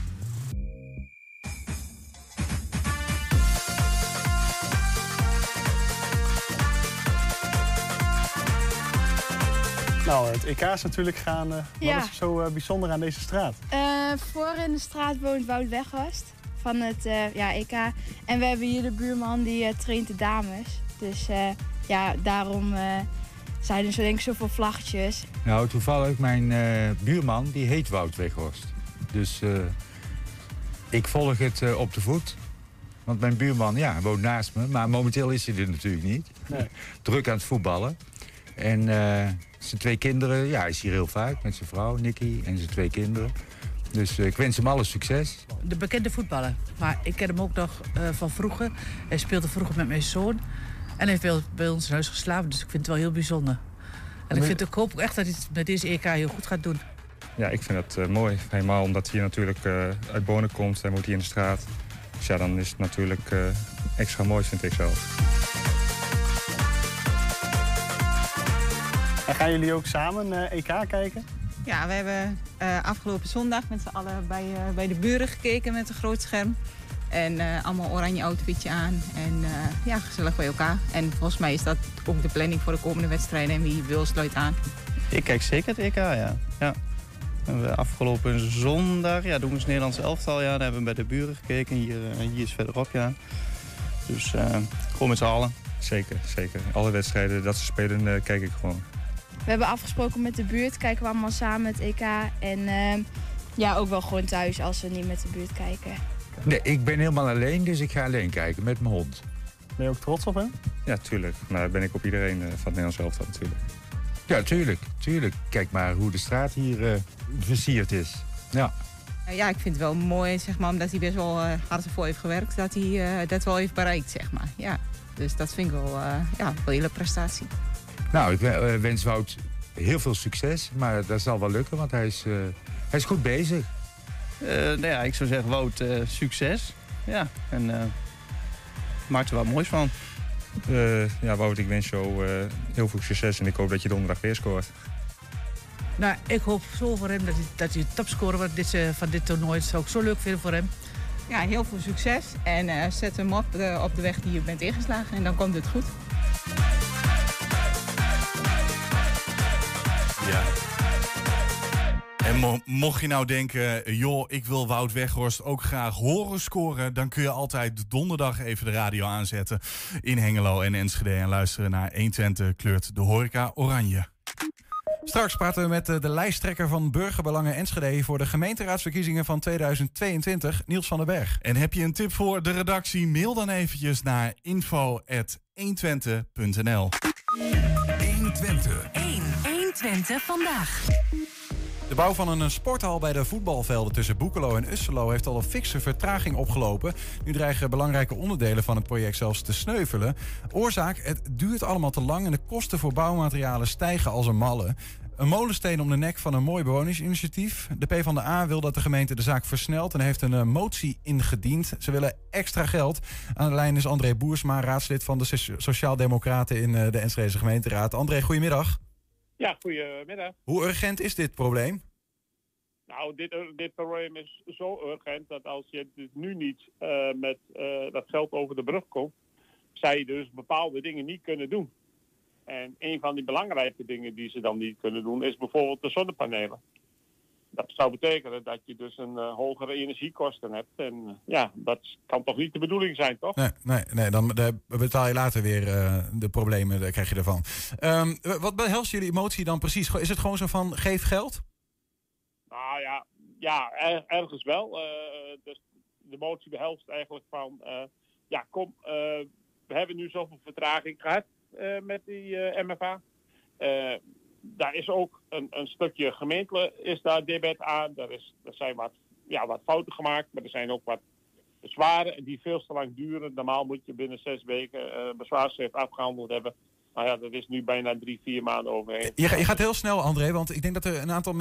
[SPEAKER 9] Nou, het EK is natuurlijk gaande. Wat
[SPEAKER 10] Ja.
[SPEAKER 9] is er zo eh, bijzonder aan deze straat?
[SPEAKER 10] Eh, voor in de straat woont Wout Weghorst van het eh, ja, EK. En we hebben hier de buurman die traint de dames. Dus eh, ja, daarom eh, zijn er zo denk ik zoveel vlaggetjes.
[SPEAKER 11] Nou, toevallig mijn eh, buurman, die heet Wout Weghorst. Dus eh, ik volg het eh, op de voet. Want mijn buurman, ja, woont naast me. Maar momenteel is hij er natuurlijk niet.
[SPEAKER 9] Nee.
[SPEAKER 11] Druk aan het voetballen. En eh, zijn twee kinderen, ja, hij is hier heel vaak met zijn vrouw, Nicky, en zijn twee kinderen. Dus eh, ik wens hem alle succes.
[SPEAKER 12] De bekende voetballer. Maar ik ken hem ook nog eh, van vroeger. Hij speelde vroeger met mijn zoon. En hij heeft bij- bij ons in huis geslapen. Dus ik vind het wel heel bijzonder. En ik, vind, ik hoop ook echt dat hij het met deze EK heel goed gaat doen.
[SPEAKER 13] Ja, ik vind het eh, mooi. Helemaal omdat hij natuurlijk eh, uit Bonen komt en woont hij in de straat. Dus ja, dan is het natuurlijk eh, extra mooi, vind ik zelf.
[SPEAKER 9] En gaan jullie ook samen eh, EK kijken?
[SPEAKER 14] Ja, we hebben eh, afgelopen zondag met z'n allen bij, eh, bij de buren gekeken met een groot scherm. En eh, allemaal oranje outfitje aan. En eh, ja, gezellig bij elkaar. En volgens mij is dat ook de planning voor de komende wedstrijden. En wie wil sluit aan.
[SPEAKER 15] Ik kijk zeker het EK, ja. ja. We afgelopen zondag ja, doen we het Nederlands elftal. Ja. Daar hebben we bij de buren gekeken. Hier, hier is verderop, ja. Dus eh, gewoon met z'n allen.
[SPEAKER 13] Zeker, zeker. Alle wedstrijden dat ze spelen, eh, kijk ik gewoon.
[SPEAKER 10] We hebben afgesproken met de buurt, kijken we allemaal samen het EK. En eh, ja, ook wel gewoon thuis als we niet met de buurt kijken.
[SPEAKER 11] Nee, ik ben helemaal alleen, dus ik ga alleen kijken met mijn hond.
[SPEAKER 9] Ben je ook trots op hem?
[SPEAKER 13] Ja, tuurlijk. Maar ben ik op iedereen eh, van het Nederlands elftal natuurlijk.
[SPEAKER 11] Ja, tuurlijk, tuurlijk. Kijk maar hoe de straat hier eh, versierd is. Ja.
[SPEAKER 14] Eh, ja, ik vind het wel mooi, zeg maar, omdat hij best wel eh, hard ervoor heeft gewerkt. Dat hij eh, dat wel heeft bereikt, zeg maar. Ja. Dus dat vind ik wel, eh, ja, wel een hele prestatie.
[SPEAKER 11] Nou, ik eh, wens Wout heel veel succes. Maar dat zal wel lukken, want hij is, eh, hij is goed bezig.
[SPEAKER 15] Eh, nou ja, ik zou zeggen, Wout, eh, succes. Ja, en eh maak er wat moois van.
[SPEAKER 13] Eh, ja, Wout, ik wens jou eh, heel veel succes en ik hoop dat je donderdag weer scoort.
[SPEAKER 12] Nou, ik hoop zo voor hem dat hij, dat hij topscorer wordt dit, eh, van dit toernooi. Dat zou ik zo leuk vinden voor hem.
[SPEAKER 14] Ja, heel veel succes. En eh, zet hem op, de- op de weg die je bent ingeslagen. En dan komt het goed.
[SPEAKER 3] Ja. En mo- mocht je nou denken, joh, ik wil Wout Weghorst ook graag horen scoren... dan kun je altijd donderdag even de radio aanzetten in Hengelo en Enschede... en luisteren naar 120 kleurt de horeca oranje. Straks praten we met de lijsttrekker van Burgerbelangen Enschede... voor de gemeenteraadsverkiezingen van 2022, Niels van den Berg. En heb je een tip voor de redactie? Mail dan eventjes naar info.120.nl
[SPEAKER 1] 120. 1. 120 vandaag.
[SPEAKER 3] De bouw van een sporthal bij de voetbalvelden tussen Boekelo en Usselo heeft al een fikse vertraging opgelopen. Nu dreigen belangrijke onderdelen van het project zelfs te sneuvelen. Oorzaak, het duurt allemaal te lang en de kosten voor bouwmaterialen stijgen als een malle. Een molensteen om de nek van een mooi bewonersinitiatief. De PvdA wil dat de gemeente de zaak versnelt en heeft een eh, motie ingediend. Ze willen extra geld. Aan de lijn is André Boersma, raadslid van de So- Sociaaldemocraten in eh, de Enschedeze gemeenteraad. André, goedemiddag.
[SPEAKER 16] Ja, goedemiddag.
[SPEAKER 3] Hoe urgent is dit probleem?
[SPEAKER 16] Nou, dit, dit probleem is zo urgent dat als je nu niet eh, met eh, dat geld over de brug komt, zij dus bepaalde dingen niet kunnen doen. En een van die belangrijke dingen die ze dan niet kunnen doen is bijvoorbeeld de zonnepanelen. Dat zou betekenen dat je dus een eh, hogere energiekosten hebt. En eh, ja, dat kan toch niet de bedoeling zijn, toch?
[SPEAKER 3] Nee, nee, nee dan dan betaal je later weer eh, de problemen, daar krijg je ervan. Ehm, wat behelst jullie emotie dan precies? Is het gewoon zo van, geef geld?
[SPEAKER 16] Nou ja, ja er- ergens wel. Eh, dus de motie behelst eigenlijk van, eh, ja kom, eh, we hebben nu zoveel vertraging gehad eh, met die eh, MFA. Daar is ook een, een stukje gemeentelijk is daar debet aan. Er, is, er zijn wat, ja, wat fouten gemaakt, maar er zijn ook wat bezwaren die veel te lang duren. Normaal moet je binnen zes weken eh bezwaarschrift afgehandeld hebben. Nou ja, dat is nu bijna drie, vier maanden overheen.
[SPEAKER 3] Je, je gaat heel snel, André, want ik denk dat er een aantal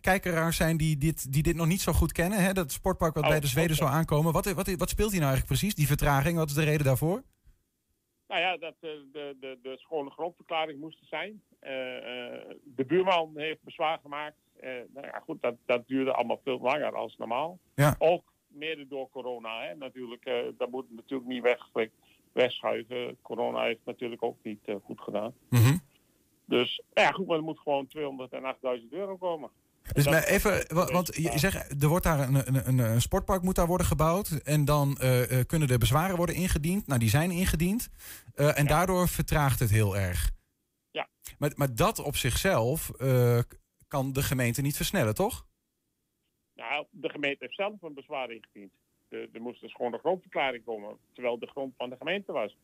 [SPEAKER 3] kijkeraars zijn die dit, die dit nog niet zo goed kennen. Hè? Dat sportpark wat
[SPEAKER 16] Oh,
[SPEAKER 3] bij de Zweden zou aankomen. Wat, wat, wat speelt hier nou eigenlijk precies, die vertraging? Wat is de reden daarvoor?
[SPEAKER 16] Nou ja, dat eh, de, de, de schone grondverklaring moest er zijn. Eh, eh, de buurman heeft bezwaar gemaakt. Nou ja, goed, dat, dat duurde allemaal veel langer als normaal.
[SPEAKER 3] Ja.
[SPEAKER 16] Ook mede door corona. Hè. Natuurlijk, dat moet natuurlijk niet weg, wegschuiven. Corona heeft natuurlijk ook niet goed gedaan.
[SPEAKER 3] Mhm.
[SPEAKER 16] Dus ja, goed, maar er moet gewoon 208.000 euro komen.
[SPEAKER 3] Dus maar even, wa- want je zegt, er wordt daar een, een, een, sportpark moet daar worden gebouwd. En dan eh, eh, kunnen er bezwaren worden ingediend. Nou, die zijn ingediend. Eh, en daardoor vertraagt het heel erg.
[SPEAKER 16] Ja.
[SPEAKER 3] Maar, maar dat op zichzelf kan de gemeente niet versnellen, toch?
[SPEAKER 16] Nou, de gemeente heeft zelf een bezwaar ingediend. Er moest dus gewoon een grondverklaring komen, terwijl de grond van de gemeente was.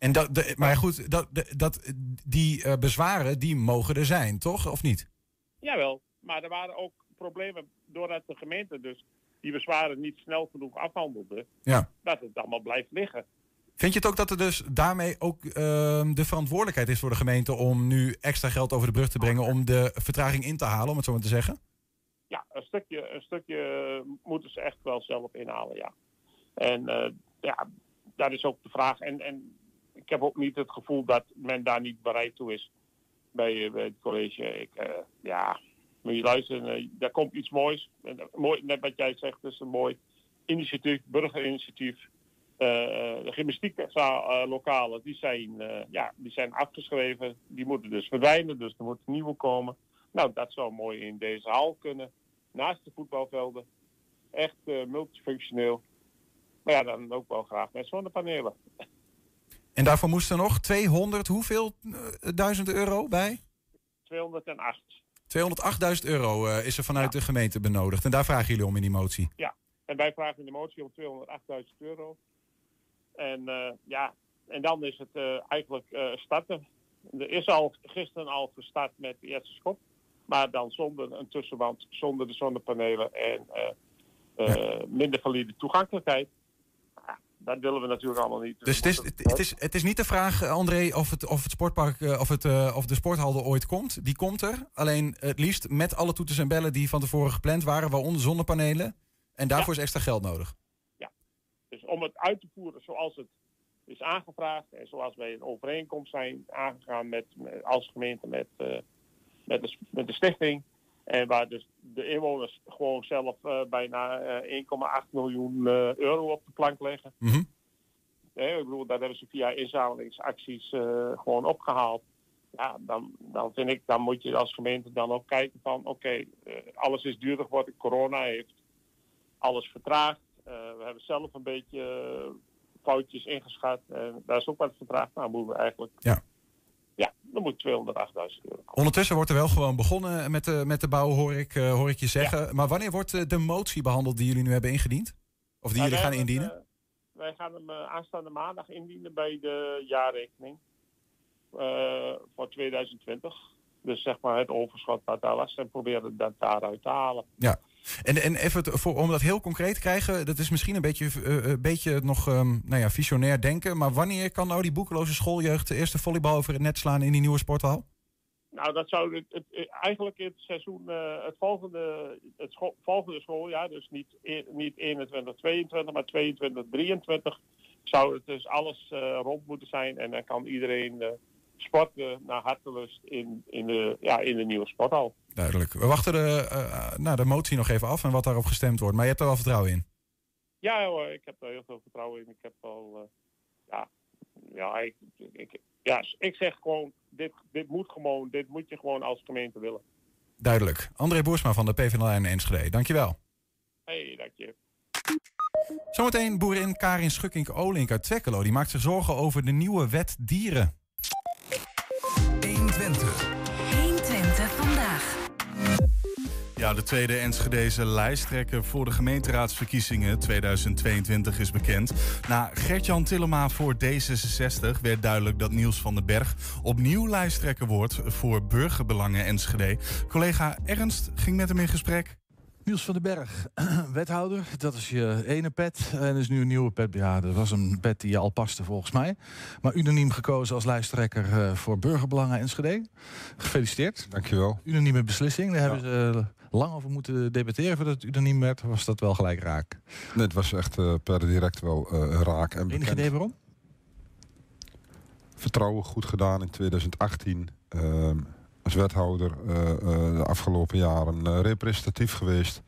[SPEAKER 3] En dat, de, maar goed, dat, de- dat, die eh, bezwaren die mogen er zijn, toch? Of niet?
[SPEAKER 16] Jawel, maar er waren ook problemen doordat de gemeente dus die bezwaren niet snel genoeg afhandelde,
[SPEAKER 3] Ja.
[SPEAKER 16] dat het allemaal blijft liggen.
[SPEAKER 3] Vind je het ook dat er dus daarmee ook ehm, de verantwoordelijkheid is voor de gemeente om nu extra geld over de brug te brengen om de vertraging in te halen, om het zo maar te zeggen?
[SPEAKER 16] Ja, een stukje, een stukje moeten ze echt wel zelf inhalen, ja. En eh, ja, dat is ook de vraag. En, en ik heb ook niet het gevoel dat men daar niet bereid toe is bij, eh, bij het college. Ik, eh, ja, moet je luisteren, eh, daar komt iets moois. Mooi. Net wat jij zegt, is een mooi initiatief, burgerinitiatief. De gymnastieklokalen, die zijn, ja, die zijn afgeschreven. Die moeten dus verdwijnen, dus er moeten nieuwe komen. Nou, dat zou mooi in deze hal kunnen. Naast de voetbalvelden. Echt multifunctioneel. Maar ja, dan ook wel graag met zonnepanelen.
[SPEAKER 3] En daarvoor moesten nog 200, hoeveel eh, duizend euro bij?
[SPEAKER 16] 208.
[SPEAKER 3] 208.000 euro eh, is er vanuit de gemeente benodigd. En daar vragen jullie om in die motie.
[SPEAKER 16] Ja, en wij vragen in de motie om 208.000 euro. En eh, ja, en dan is het eigenlijk starten. Er is al gisteren al gestart met de eerste schop. Maar dan zonder een tussenwand, zonder de zonnepanelen en minder valide toegankelijkheid. Dat willen we natuurlijk allemaal niet.
[SPEAKER 3] Dus het is, het, is, het is niet de vraag, eh, André, of het, of het sportpark of, het, uh, of de sporthal er ooit komt. Die komt er. Alleen het liefst met alle toeters en bellen die van tevoren gepland waren, waaronder zonnepanelen. En daarvoor is extra geld nodig.
[SPEAKER 16] Ja. Dus om het uit te voeren zoals het is aangevraagd en zoals wij een overeenkomst zijn aangegaan met, met als gemeente met, uh, met, de, met de stichting. En waar dus de inwoners gewoon zelf uh, bijna uh, 1,8 miljoen uh, euro op de plank leggen.
[SPEAKER 3] Mm -hmm.
[SPEAKER 16] nee, ik bedoel, dat hebben ze via inzamelingsacties gewoon opgehaald. Ja, dan, dan vind ik, dan moet je als gemeente dan ook kijken van, oké, okay, alles is duurder geworden. Corona heeft alles vertraagd. we hebben zelf een beetje foutjes ingeschat. En daar is ook wat vertraagd. Nou, moeten we eigenlijk...
[SPEAKER 3] Ja.
[SPEAKER 16] Dan moet 208.000 euro.
[SPEAKER 3] Ondertussen wordt er wel gewoon begonnen met de, met de bouw, hoor ik, uh, hoor ik je zeggen. Ja. Maar wanneer wordt de motie behandeld die jullie nu hebben ingediend? Of die
[SPEAKER 16] nou,
[SPEAKER 3] jullie gaan indienen?
[SPEAKER 16] Uh, wij gaan hem aanstaande maandag indienen bij de jaarrekening voor 2020. Dus zeg maar het overschot wat daar was en proberen dat daaruit te halen.
[SPEAKER 3] Ja. En, en even voor, om dat heel concreet te krijgen, dat is misschien een beetje, uh, een beetje nog um, nou ja, visionair denken. Maar wanneer kan nou die boekeloze schooljeugd de eerste volleybal over het net slaan in die nieuwe sporthal?
[SPEAKER 16] Nou, dat zou het, het, eigenlijk het seizoen, het volgende, het school, volgende schooljaar, dus niet, niet 21, 22, maar 22, 23, zou het dus alles rond moeten zijn. En dan kan iedereen sporten naar hartelust in, in, de, ja, in de nieuwe sporthal.
[SPEAKER 3] Duidelijk. We wachten de, uh, nou, de motie nog even af en wat daarop gestemd wordt. Maar je hebt er wel vertrouwen in?
[SPEAKER 16] Ja hoor, ik heb er heel veel vertrouwen in. Ik heb al, uh, ja, ja, ik, ik, ja, ik zeg gewoon, dit, dit moet gewoon, dit moet je gewoon als gemeente willen.
[SPEAKER 3] Duidelijk. André Boersma van de PvdA in Enschede, dankjewel.
[SPEAKER 16] Hey, dank je.
[SPEAKER 3] Zometeen boerin Karin Schukkink-Olink uit Twekkelo. Die maakt zich zorgen over de nieuwe wet dieren.
[SPEAKER 4] Ja, de tweede Enschedeze lijsttrekker voor de gemeenteraadsverkiezingen 2022 is bekend. Na Gertjan Tillema voor D66 werd duidelijk dat Niels van den Berg opnieuw lijsttrekker wordt voor burgerbelangen Enschede. Collega Ernst ging met hem in gesprek.
[SPEAKER 17] Niels van den Berg, wethouder, dat is je ene pet. En is nu een nieuwe pet. Ja, dat was een pet die je al paste volgens mij. Maar unaniem gekozen als lijsttrekker uh, voor Burgerbelangen Enschede. Gefeliciteerd.
[SPEAKER 18] Dankjewel.
[SPEAKER 17] Unanieme beslissing. Daar ja. hebben ze lang over moeten debatteren voordat het unaniem werd. Was dat wel gelijk raak?
[SPEAKER 18] Nee, het was echt uh, per direct wel uh, raak. En
[SPEAKER 17] Enig idee waarom?
[SPEAKER 18] Vertrouwen goed gedaan in 2018 als wethouder uh, uh, de afgelopen jaren uh, representatief geweest.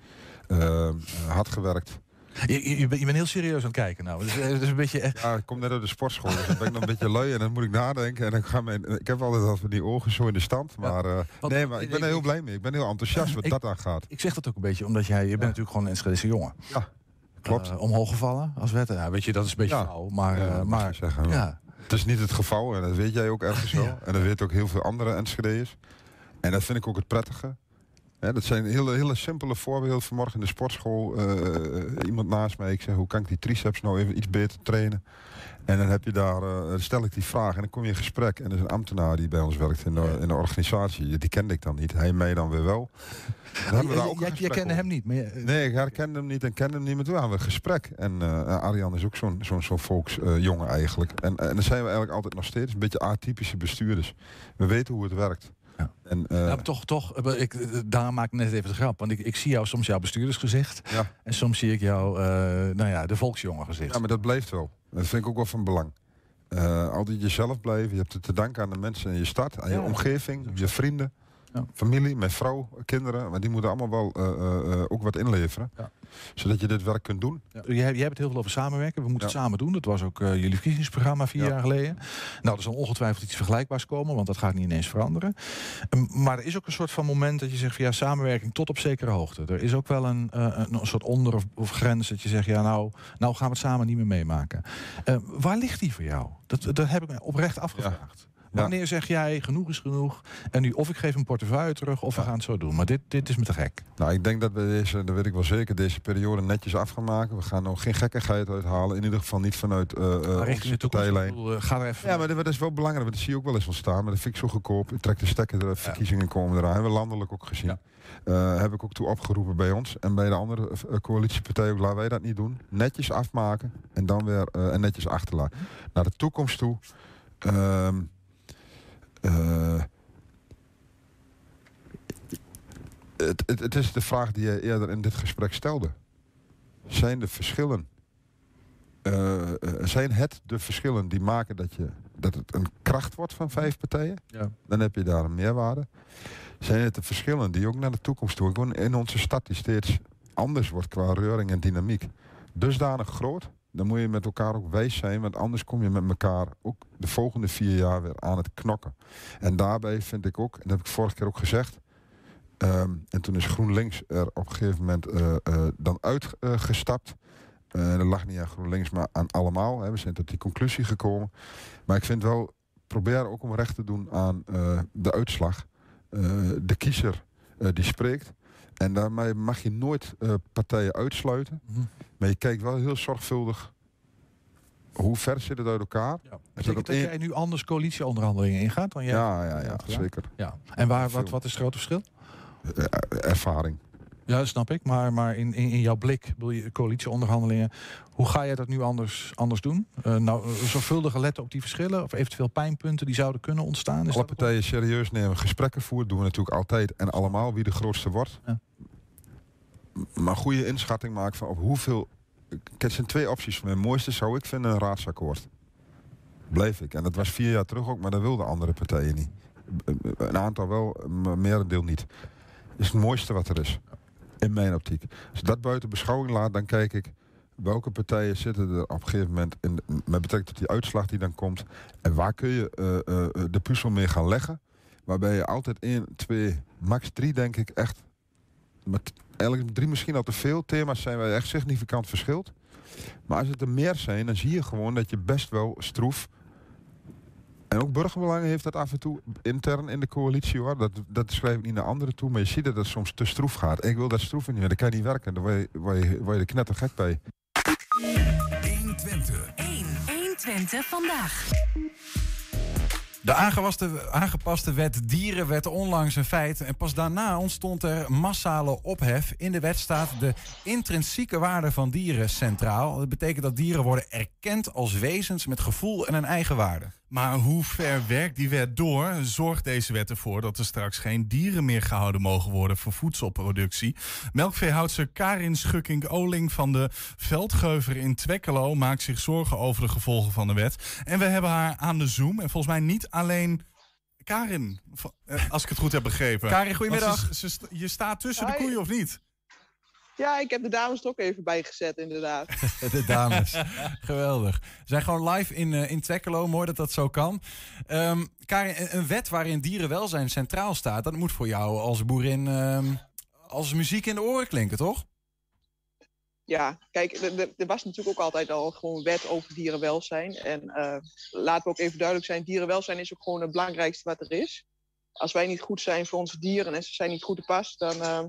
[SPEAKER 18] hard gewerkt.
[SPEAKER 17] Je, je, je, bent heel serieus aan het kijken nou. Dus, dus een beetje echt...
[SPEAKER 18] Ja, ik kom net uit de sportschool, dus dan ben ik nog een beetje lui en dan moet ik nadenken. En dan gaan mijn, ik heb altijd al van die ogen zo in de stand. Maar, ja, want, nee, maar ik ben er heel blij mee. Ik ben heel enthousiast wat
[SPEAKER 17] ik,
[SPEAKER 18] dat aan gaat.
[SPEAKER 17] Ik zeg dat ook een beetje, omdat jij, je bent natuurlijk gewoon een Enschedese jongen.
[SPEAKER 18] Ja, klopt.
[SPEAKER 17] omhoog gevallen als wetter. Ja, weet je, dat is een beetje
[SPEAKER 18] ja.
[SPEAKER 17] Maar,
[SPEAKER 18] ja,
[SPEAKER 17] maar
[SPEAKER 18] zeggen,
[SPEAKER 17] ja.
[SPEAKER 18] Het is niet het geval en dat weet jij ook ergens zo. En dat weten ook heel veel andere Enschede'ers. En dat vind ik ook het prettige. Ja, dat zijn hele, hele simpele voorbeelden. Vanmorgen in de sportschool, uh, iemand naast mij. Ik zeg, hoe kan ik die triceps nou even iets beter trainen? En dan heb je daar, uh, dan stel ik die vraag en dan kom je in gesprek. En er is een ambtenaar die bij ons werkt in de, in de organisatie. Die kende ik dan niet. Hij mij dan weer wel.
[SPEAKER 17] Dan hebben we daar ook jij, jij kende hem niet? Maar je,
[SPEAKER 18] nee, ik herkende hem niet en kende hem niet. Maar toen hadden we een gesprek. En uh, Arjan is ook zo'n zo'n zo'n volksjongen eigenlijk. En, en dan zijn we eigenlijk altijd nog steeds een beetje atypische bestuurders. We weten hoe het werkt.
[SPEAKER 17] Ja. En, uh, ja, toch, toch ik, daar maak ik net even de grap. Want ik, ik zie jou soms jouw bestuurdersgezicht.
[SPEAKER 18] Ja.
[SPEAKER 17] En soms zie ik jou, uh, nou ja, de volksjongen gezicht.
[SPEAKER 18] Ja, maar dat blijft wel. Dat vind ik ook wel van belang. Uh, altijd jezelf blijven. Je hebt het te danken aan de mensen in je stad, aan je ja. omgeving, je vrienden. Ja. Familie, mijn vrouw, kinderen, maar die moeten allemaal wel uh, uh, ook wat inleveren.
[SPEAKER 17] Ja.
[SPEAKER 18] Zodat je dit werk kunt doen.
[SPEAKER 17] Ja. Jij, hebt het heel veel over samenwerken. We moeten het samen doen. Dat was ook uh, jullie verkiezingsprogramma vier jaar geleden. Nou, er zal ongetwijfeld iets vergelijkbaars komen, want dat gaat niet ineens veranderen. Um, maar er is ook een soort van moment dat je zegt van ja, samenwerking tot op zekere hoogte. Er is ook wel een, een, een soort onder- of, of, grens dat je zegt, ja, nou, nou gaan we het samen niet meer meemaken. waar ligt die voor jou? Dat, dat heb ik me oprecht afgevraagd. Wanneer zeg jij genoeg is genoeg en nu of ik geef een portefeuille terug of we gaan het zo doen. Maar dit, dit is me te gek.
[SPEAKER 18] Nou, ik denk dat we deze, dat weet ik wel zeker, deze periode netjes af gaan maken. We gaan nog geen gekkigheid uithalen. In ieder geval niet vanuit uh,
[SPEAKER 17] richting de
[SPEAKER 18] partijlijn.
[SPEAKER 17] bedoel, eh, ga er even.
[SPEAKER 18] Ja, maar dat, is wel belangrijk. want Dat zie je ook wel eens wel staan. Maar dat vind ik zo goedkoop. Ik trek de stekker, de verkiezingen komen eraan. Hebben we landelijk ook gezien. Heb ik ook toe opgeroepen bij ons. En bij de andere coalitiepartijen ook. Laten wij dat niet doen. Netjes afmaken. En dan weer en netjes achterlaten. Naar de toekomst toe. ehm, eh, het, het, het is de vraag die je eerder in dit gesprek stelde. Zijn de verschillen eh, eh, zijn het de verschillen die maken dat, je, dat het een kracht wordt van vijf partijen?
[SPEAKER 17] Ja.
[SPEAKER 18] Dan heb je daar een meerwaarde. Zijn het de verschillen die ook naar de toekomst toe, gewoon in onze stad die steeds anders wordt qua reuring en dynamiek, dusdanig groot? Dan moet je met elkaar ook wijs zijn, want anders kom je met elkaar ook de volgende vier jaar weer aan het knokken. En daarbij vind ik ook, en dat heb ik vorige keer ook gezegd, ehm, en toen is GroenLinks er op een gegeven moment eh, eh, dan uitgestapt. Eh, dat lag niet aan GroenLinks, maar aan allemaal. Hè. We zijn tot die conclusie gekomen. Maar ik vind wel, probeer ook om recht te doen aan de uitslag. De kiezer die spreekt. En daarmee mag je nooit eh, partijen uitsluiten. Maar je kijkt wel heel zorgvuldig hoe ver zit het uit elkaar. Dat
[SPEAKER 17] Betekent jij nu anders coalitieonderhandelingen ingaat dan jij?
[SPEAKER 18] Ja, ja, ja, zeker.
[SPEAKER 17] Ja. En waar, wat, wat is het grote verschil?
[SPEAKER 18] Eh, ervaring.
[SPEAKER 17] Ja, dat snap ik. Maar, maar in, in, in jouw blik, wil je coalitieonderhandelingen, hoe ga je dat nu anders, anders doen? Eh, nou, eh, zorgvuldiger letten op die verschillen of eventueel pijnpunten die zouden kunnen ontstaan? Is
[SPEAKER 18] Alle partijen serieus nemen, gesprekken voeren, doen we natuurlijk altijd en allemaal wie de grootste wordt. M- Maar goede inschatting maken van op hoeveel. Het zijn twee opties voor mij. Het mooiste zou ik vinden een raadsakkoord. Bleef ik. En dat was vier jaar terug ook, maar dat wilden andere partijen niet. Een aantal wel, maar merendeel niet. is het mooiste wat er is. In mijn optiek. Als dat buiten beschouwing laat, dan kijk ik welke partijen zitten er op een gegeven moment in, met betrekking tot die uitslag die dan komt. En waar kun je eh, eh, de puzzel mee gaan leggen. Waarbij je altijd één, twee, max drie denk ik echt. Met eigenlijk drie misschien al te veel thema's zijn wij echt significant verschilt. Maar als het er meer zijn, dan zie je gewoon dat je best wel stroef. En ook burgerbelangen heeft dat af en toe intern in de coalitie hoor. Dat, dat schrijf ik niet naar anderen toe. Maar je ziet dat het soms te stroef gaat. Ik wil dat stroef niet meer. Dat kan niet werken. Daar word je, word je, word je er knettergek bij.
[SPEAKER 1] 120. 1. 120 vandaag.
[SPEAKER 3] De aangepaste wet dieren werd onlangs een feit. En pas daarna ontstond er massale ophef. In de wet staat de intrinsieke waarde van dieren centraal. Dat betekent dat dieren worden erkend als wezens met gevoel en een eigen waarde.
[SPEAKER 4] Maar hoe ver werkt die wet door? Zorgt deze wet ervoor dat er straks geen dieren meer gehouden mogen worden voor voedselproductie? Melkveehoudster Karin Schukking-Oling van de Veldgeuver in Twekkelo maakt zich zorgen over de gevolgen van de wet. En we hebben haar aan de Zoom. En volgens mij niet alleen Karin, eh, als ik het goed heb begrepen.
[SPEAKER 3] Karin, goedemiddag.
[SPEAKER 4] Want ze- ze- je staat tussen de koeien of niet?
[SPEAKER 19] Ja, ik heb de dames er ook even bijgezet, inderdaad.
[SPEAKER 3] De dames. Geweldig. We zijn gewoon live in, eh, in Twekkelo. Mooi dat dat zo kan. Ehm Karin, een- wet waarin dierenwelzijn centraal staat... dat moet voor jou als boerin ehm, als muziek in de oren klinken, toch?
[SPEAKER 19] Ja, kijk, er- was natuurlijk ook altijd al gewoon wet over dierenwelzijn. En eh, laten we ook even duidelijk zijn, dierenwelzijn is ook gewoon het belangrijkste wat er is. Als wij niet goed zijn voor onze dieren en ze zijn niet goed te pas, dan, eh,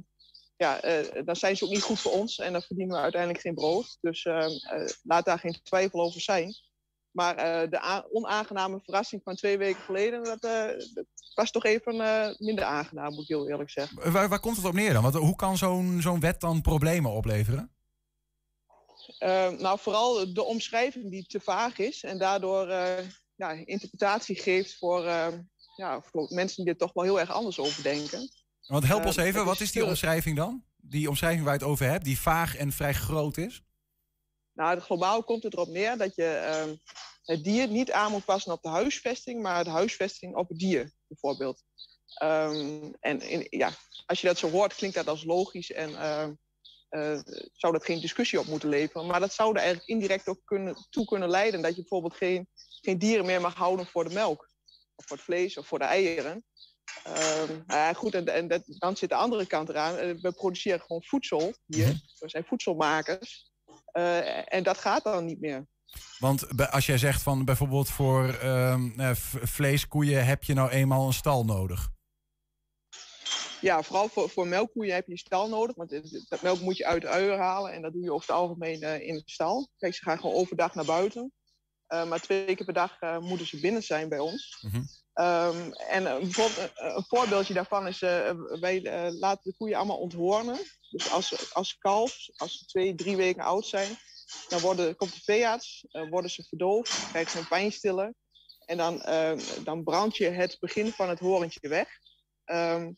[SPEAKER 19] ja, eh, dan zijn ze ook niet goed voor ons en dan verdienen we uiteindelijk geen brood. Dus eh, eh, laat daar geen twijfel over zijn. Maar eh, de onaangename verrassing van twee weken geleden, dat, dat was toch even minder aangenaam, moet ik heel eerlijk zeggen.
[SPEAKER 3] Waar, waar komt het op neer dan? Want hoe kan zo'n zo'n wet dan problemen opleveren?
[SPEAKER 19] Eh, nou, vooral de omschrijving die te vaag is en daardoor ja, interpretatie geeft voor, eh, ja, voor mensen die er toch wel heel erg anders over denken.
[SPEAKER 3] Want help ons even,
[SPEAKER 19] het
[SPEAKER 3] wat is die omschrijving dan? Die omschrijving waar je het over hebt, die vaag en vrij groot is?
[SPEAKER 19] Nou, globaal komt het erop neer dat je eh, het dier niet aan moet passen op de huisvesting, maar de huisvesting op het dier, bijvoorbeeld. Ehm, en in, ja, als je dat zo hoort, klinkt dat als logisch en eh, zou dat geen discussie op moeten leveren. Maar dat zou er eigenlijk indirect ook kunnen, toe kunnen leiden dat je bijvoorbeeld geen, geen dieren meer mag houden voor de melk, of voor het vlees of voor de eieren. Nou ja, goed, en, en dat, dan zit de andere kant eraan. Eh, We produceren gewoon voedsel hier. We zijn voedselmakers. Eh, en dat gaat dan niet meer.
[SPEAKER 3] Want als jij zegt van bijvoorbeeld voor ehm, eh, vleeskoeien heb je nou eenmaal een stal nodig.
[SPEAKER 19] Ja, vooral voor, voor melkkoeien heb je een stal nodig. Want dat melk moet je uit de uier halen. En dat doe je over het algemeen in de stal. Kijk, ze gaan gewoon overdag naar buiten. Maar twee keer per dag moeten ze binnen zijn bij ons. Ehm, en eh, bijvoorbeeld, een, voorbeeldje daarvan is, eh, wij eh, laten de koeien allemaal onthoornen. Dus als, als kalf, als ze twee, drie weken oud zijn, dan worden, komt de veearts, eh, worden ze verdoofd, krijgen ze een pijnstiller. En dan, eh, dan brand je het begin van het horentje weg. Ehm,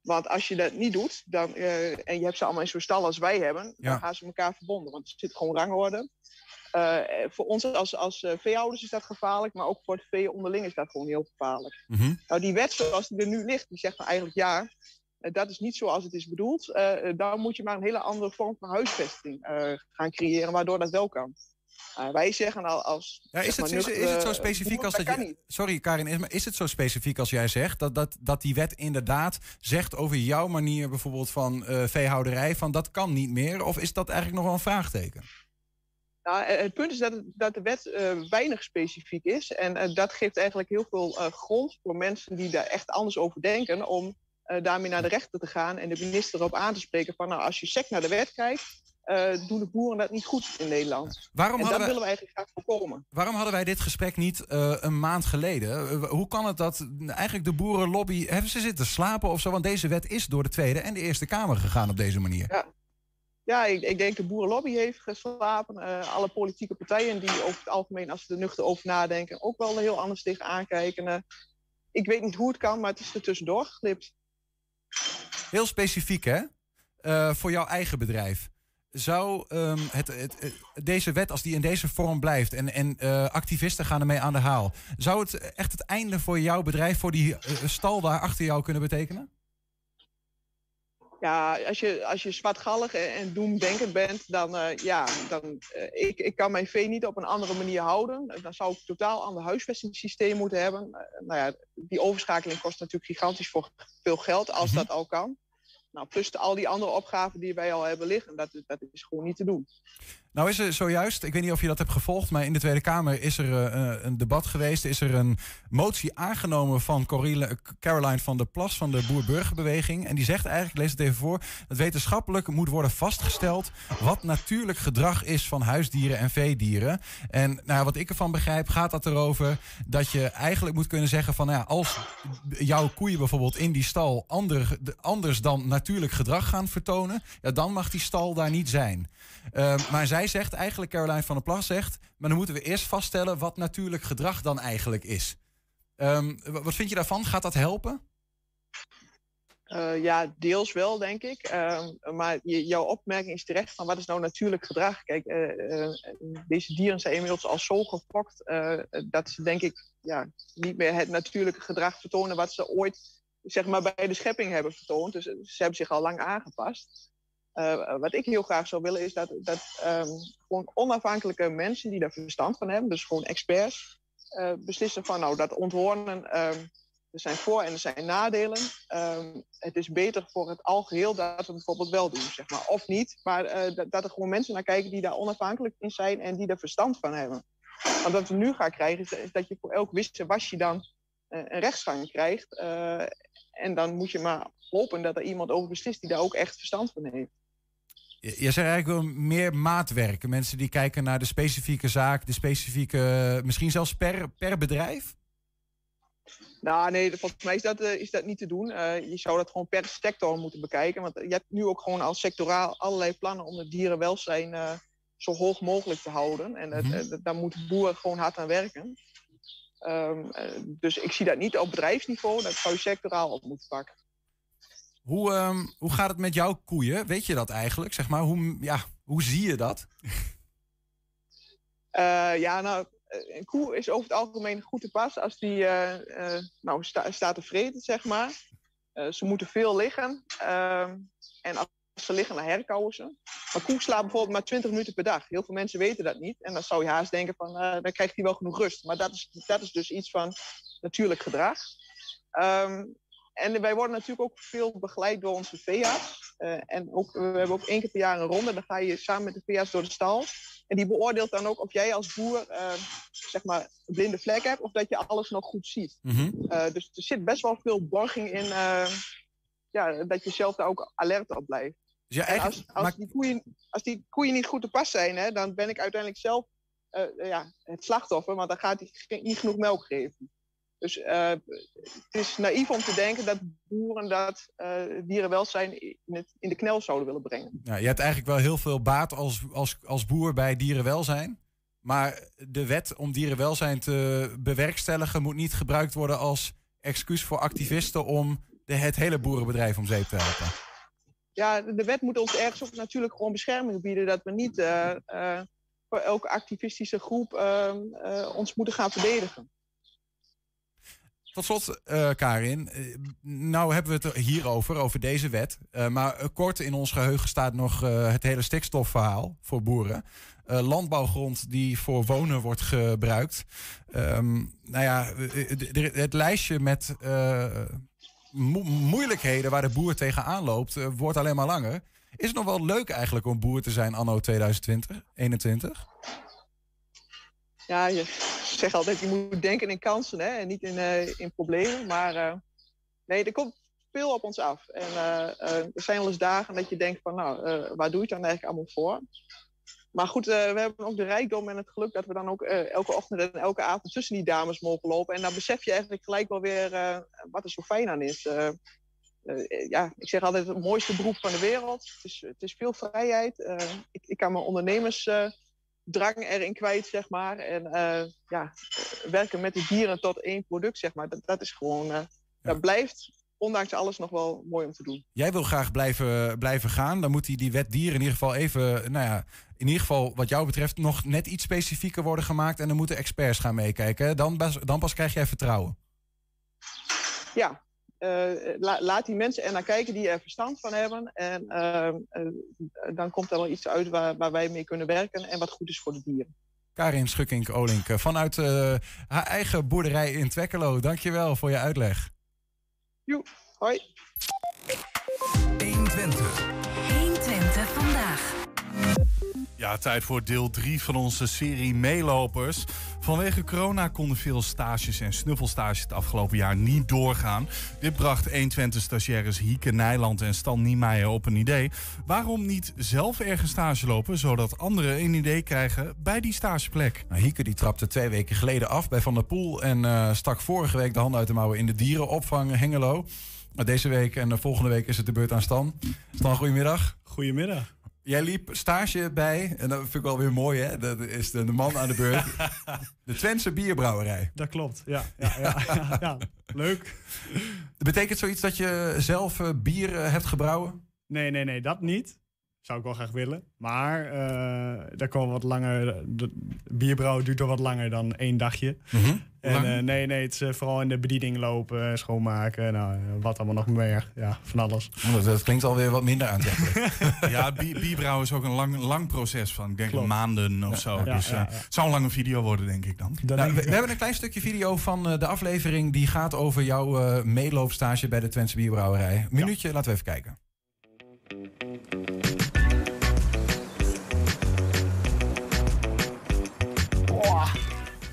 [SPEAKER 19] want als je dat niet doet, dan, eh, en je hebt ze allemaal in zo'n stal als wij hebben,
[SPEAKER 3] Ja.
[SPEAKER 19] dan gaan ze elkaar verbonden. Want er zit gewoon rangorde. Eh, voor ons als, als eh, veehouders is dat gevaarlijk, maar ook voor het vee onderling is dat gewoon heel gevaarlijk. Nou, die wet zoals die er nu ligt, die zegt nou eigenlijk ja, eh, dat is niet zoals het is bedoeld. Eh, eh, dan moet je maar een hele andere vorm van huisvesting eh, gaan creëren, waardoor dat wel kan. Eh, wij zeggen al als.
[SPEAKER 3] Ja, is, het, is, is het zo specifiek als dat je. Sorry, Karin, is, maar is het zo specifiek als jij zegt dat, dat, dat die wet inderdaad zegt over jouw manier bijvoorbeeld van eh, veehouderij, van dat kan niet meer? Of is dat eigenlijk nog wel een vraagteken?
[SPEAKER 19] Nou, eh, het punt is dat, het- dat de wet eh, weinig specifiek is. En eh, dat geeft eigenlijk heel veel grond voor mensen die daar echt anders over denken. om daarmee naar de rechter te gaan en de minister erop aan te spreken. van nou, als je sec naar de wet kijkt. doen de boeren dat niet goed in Nederland.
[SPEAKER 3] Waarom
[SPEAKER 19] en dat
[SPEAKER 3] wij-
[SPEAKER 19] willen we eigenlijk graag voorkomen.
[SPEAKER 3] Waarom hadden wij dit gesprek niet een maand geleden? Hoe kan het dat eigenlijk de boerenlobby. Hebben ze zitten slapen of zo? Want deze wet is door de Tweede en de Eerste Kamer gegaan op deze manier.
[SPEAKER 19] Ja. Ja, ik, ik denk de boerenlobby heeft geslapen. Eh, alle politieke partijen die over het algemeen, als ze er nuchter over nadenken, ook wel heel anders tegen aankijken. Eh, ik weet niet hoe het kan, maar het is er tussendoor geglipt.
[SPEAKER 3] Heel specifiek, hè? Eh, voor jouw eigen bedrijf. Zou ehm, het, het, deze wet, als die in deze vorm blijft en, en activisten gaan ermee aan de haal, zou het echt het einde voor jouw bedrijf, voor die stal daar achter jou kunnen betekenen?
[SPEAKER 19] Ja, als je, als je zwartgallig en, en doemdenkend bent, dan, eh, ja, dan eh, ik, ik kan mijn vee niet op een andere manier houden. Dan zou ik een totaal ander huisvestingssysteem moeten hebben. Eh, nou ja, die overschakeling kost natuurlijk gigantisch voor veel geld, als dat al kan. Nou, plus de- al die andere opgaven die wij al hebben liggen, dat, is- dat is gewoon niet te doen.
[SPEAKER 3] Nou is er zojuist, ik weet niet of je dat hebt gevolgd, maar in de Tweede Kamer is er eh, een debat geweest. Is er een motie aangenomen van Corile- Caroline van der Plas van de Boer-Burgerbeweging. En die zegt eigenlijk, lees het even voor, dat wetenschappelijk moet worden vastgesteld wat natuurlijk gedrag is van huisdieren en veedieren. En nou, wat ik ervan begrijp, gaat dat erover dat je eigenlijk moet kunnen zeggen van, nou ja, als jouw koeien bijvoorbeeld in die stal ander, de- anders dan natuurlijk gedrag gaan vertonen, ja, dan mag die stal daar niet zijn. Uh, maar zij zegt eigenlijk, Caroline van der Plas zegt, maar dan moeten we eerst vaststellen wat natuurlijk gedrag dan eigenlijk is. Um, wat vind je daarvan? Gaat dat helpen?
[SPEAKER 19] Uh, ja, deels wel, denk ik. Uh, maar jouw opmerking is terecht van wat is nou natuurlijk gedrag? Kijk, uh, deze dieren zijn inmiddels al zo gefokt dat ze, denk ik, ja, niet meer het natuurlijke gedrag vertonen wat ze ooit zeg maar, bij de schepping hebben vertoond. Dus ze hebben zich al lang aangepast. Uh, wat ik heel graag zou willen is dat, dat gewoon onafhankelijke mensen die daar verstand van hebben, dus gewoon experts, uh, beslissen van nou dat onthoornen, um, er zijn voor- en er zijn nadelen. Um, het is beter voor het algeheel dat we het bijvoorbeeld wel doen, zeg maar. Of niet, maar uh, dat, er gewoon mensen naar kijken die daar onafhankelijk in zijn en die er verstand van hebben. Want wat we nu gaan krijgen is, is dat je voor elk wisse wasje dan een rechtsgang krijgt. en dan moet je maar hopen dat er iemand over beslist die daar ook echt verstand van heeft.
[SPEAKER 3] Je zegt eigenlijk wel meer maatwerken. Mensen die kijken naar de specifieke zaak, de specifieke, misschien zelfs per, per bedrijf?
[SPEAKER 19] Nou, nee, volgens mij is dat, uh, is dat niet te doen. Uh, je zou dat gewoon per sector moeten bekijken. Want je hebt nu ook gewoon al sectoraal allerlei plannen om het dierenwelzijn uh, zo hoog mogelijk te houden. En mm -hmm. daar moeten boeren gewoon hard aan werken. Um, dus ik zie dat niet op bedrijfsniveau. Dat zou je sectoraal op moeten pakken.
[SPEAKER 3] Hoe, um, hoe gaat het met jouw koeien? Weet je dat eigenlijk? Zeg maar, hoe, ja, hoe zie je dat?
[SPEAKER 19] Uh, ja, nou, een koe is over het algemeen goed te pas als die uh, nou, sta, staat te vreten, zeg maar. ze moeten veel liggen. en als ze liggen, dan herkauwen ze. Maar koe slaapt bijvoorbeeld maar 20 minuten per dag. Heel veel mensen weten dat niet. En dan zou je haast denken van, dan krijgt hij wel genoeg rust. Maar dat is, dat is dus iets van natuurlijk gedrag. Um, en wij worden natuurlijk ook veel begeleid door onze veearts. Uh, en ook, we hebben ook één keer per jaar een ronde. Dan ga je samen met de veearts door de stal. En die beoordeelt dan ook of jij als boer eh, zeg maar een blinde vlek hebt of dat je alles nog goed ziet.
[SPEAKER 3] Mhm.
[SPEAKER 19] Eh, dus er zit best wel veel borging in eh, ja, dat je zelf daar ook alert op blijft.
[SPEAKER 3] Dus ja,
[SPEAKER 19] als, die koeien, als die koeien niet goed te pas zijn, hè, dan ben ik uiteindelijk zelf eh, ja, het slachtoffer, want dan gaat hij niet genoeg melk geven. Dus eh, het is naïef om te denken dat boeren dat eh, dierenwelzijn in, het, in de knel zouden willen brengen.
[SPEAKER 3] Ja, je hebt eigenlijk wel heel veel baat als, als, als boer bij dierenwelzijn. Maar de wet om dierenwelzijn te bewerkstelligen moet niet gebruikt worden als excuus voor activisten om de, het hele boerenbedrijf om zeep te helpen.
[SPEAKER 19] Ja, de wet moet ons ergens ook natuurlijk gewoon bescherming bieden. Dat we niet eh, voor elke activistische groep ehm, eh, ons moeten gaan verdedigen.
[SPEAKER 3] Tot slot, eh, Karin. eh, nou hebben we het hierover, over deze wet. Eh, maar kort in ons geheugen staat nog het hele stikstofverhaal voor boeren. Landbouwgrond die voor wonen wordt gebruikt. Ehm, nou ja, het lijstje met mo- moeilijkheden waar de boer tegenaan loopt, wordt alleen maar langer. Is het nog wel leuk eigenlijk om boer te zijn anno 2020, 21?
[SPEAKER 19] Ja, je zegt altijd, je moet denken in kansen hè, en niet in, eh, in problemen. Maar eh, nee, er komt veel op ons af. En eh, er zijn wel eens dagen dat je denkt van, nou, waar doe je het dan eigenlijk allemaal voor? Maar goed, we hebben ook de rijkdom en het geluk dat we dan ook elke ochtend en elke avond tussen die dames mogen lopen. En dan besef je eigenlijk gelijk wel weer wat er zo fijn aan is. Ja, ik zeg altijd het mooiste beroep van de wereld. Het is, het is veel vrijheid. Ik, ik kan mijn ondernemersdrang erin kwijt, zeg maar. En eh, ja, werken met de dieren tot één product, zeg maar. Dat, dat is gewoon, eh, dat blijft ondanks alles nog wel mooi om te doen.
[SPEAKER 3] Jij wil graag blijven, blijven gaan. Dan moet die, die wet dieren in ieder geval even, nou ja, in ieder geval wat jou betreft nog net iets specifieker worden gemaakt. En dan moeten experts gaan meekijken. Dan, pas- dan pas krijg jij vertrouwen.
[SPEAKER 19] Ja, la- laat die mensen er naar kijken die er verstand van hebben. En eh, eh, dan komt er wel iets uit waar, waar wij mee kunnen werken en wat goed is voor de dieren.
[SPEAKER 3] Karin Schukkink-Olink eh, vanuit eh, haar eigen boerderij in Twekkelo. Dankjewel voor je uitleg.
[SPEAKER 19] Joe, hoi.
[SPEAKER 1] 120. 120
[SPEAKER 4] Ja, tijd voor deel 3 van onze serie Meelopers. Vanwege corona konden veel stages en snuffelstages het afgelopen jaar niet doorgaan. Dit bracht 120-stagiaires Hieke Nijland en Stan Niemeyer op een idee. Waarom niet zelf ergens stage lopen, zodat anderen een idee krijgen bij die stageplek?
[SPEAKER 3] Nou, Hieke die trapte twee weken geleden af bij Van der Poel... en eh, stak vorige week de handen uit de mouwen in de dierenopvang Hengelo. Maar deze week en de volgende week is het de beurt aan Stan. Stan, goedemiddag.
[SPEAKER 20] Goedemiddag.
[SPEAKER 3] Jij liep stage bij, en dat vind ik wel weer mooi hè, dat is de, de man aan de beurt, de Twentse bierbrouwerij.
[SPEAKER 20] Dat klopt, ja. ja, ja, ja, ja. Leuk.
[SPEAKER 3] Betekent zoiets dat je zelf eh, bier eh, hebt gebrouwen?
[SPEAKER 20] Nee, nee, nee, dat niet. Zou ik wel graag willen. Maar eh daar komen wat langer. De bierbrouwen duurt toch wat langer dan één dagje. En
[SPEAKER 3] Lang?
[SPEAKER 20] eh, nee, nee, het is eh, vooral in de bediening lopen, schoonmaken. Nou, wat allemaal nog meer. Ja, van alles.
[SPEAKER 3] Oh, dat, dat klinkt alweer wat minder aantrekkelijk.
[SPEAKER 4] Ja, bi- bierbrouwen is ook een lang, lang proces van, ik denk
[SPEAKER 20] Klopt.
[SPEAKER 4] maanden of zo.
[SPEAKER 20] Ja,
[SPEAKER 4] dus
[SPEAKER 20] ja,
[SPEAKER 4] eh,
[SPEAKER 20] ja.
[SPEAKER 4] het zou een lange video worden, denk ik dan.
[SPEAKER 3] Nou, we, we hebben een klein stukje video van eh, de aflevering die gaat over jouw eh, meeloopstage bij de Twentse bierbrouwerij. Minuutje, laten we even kijken.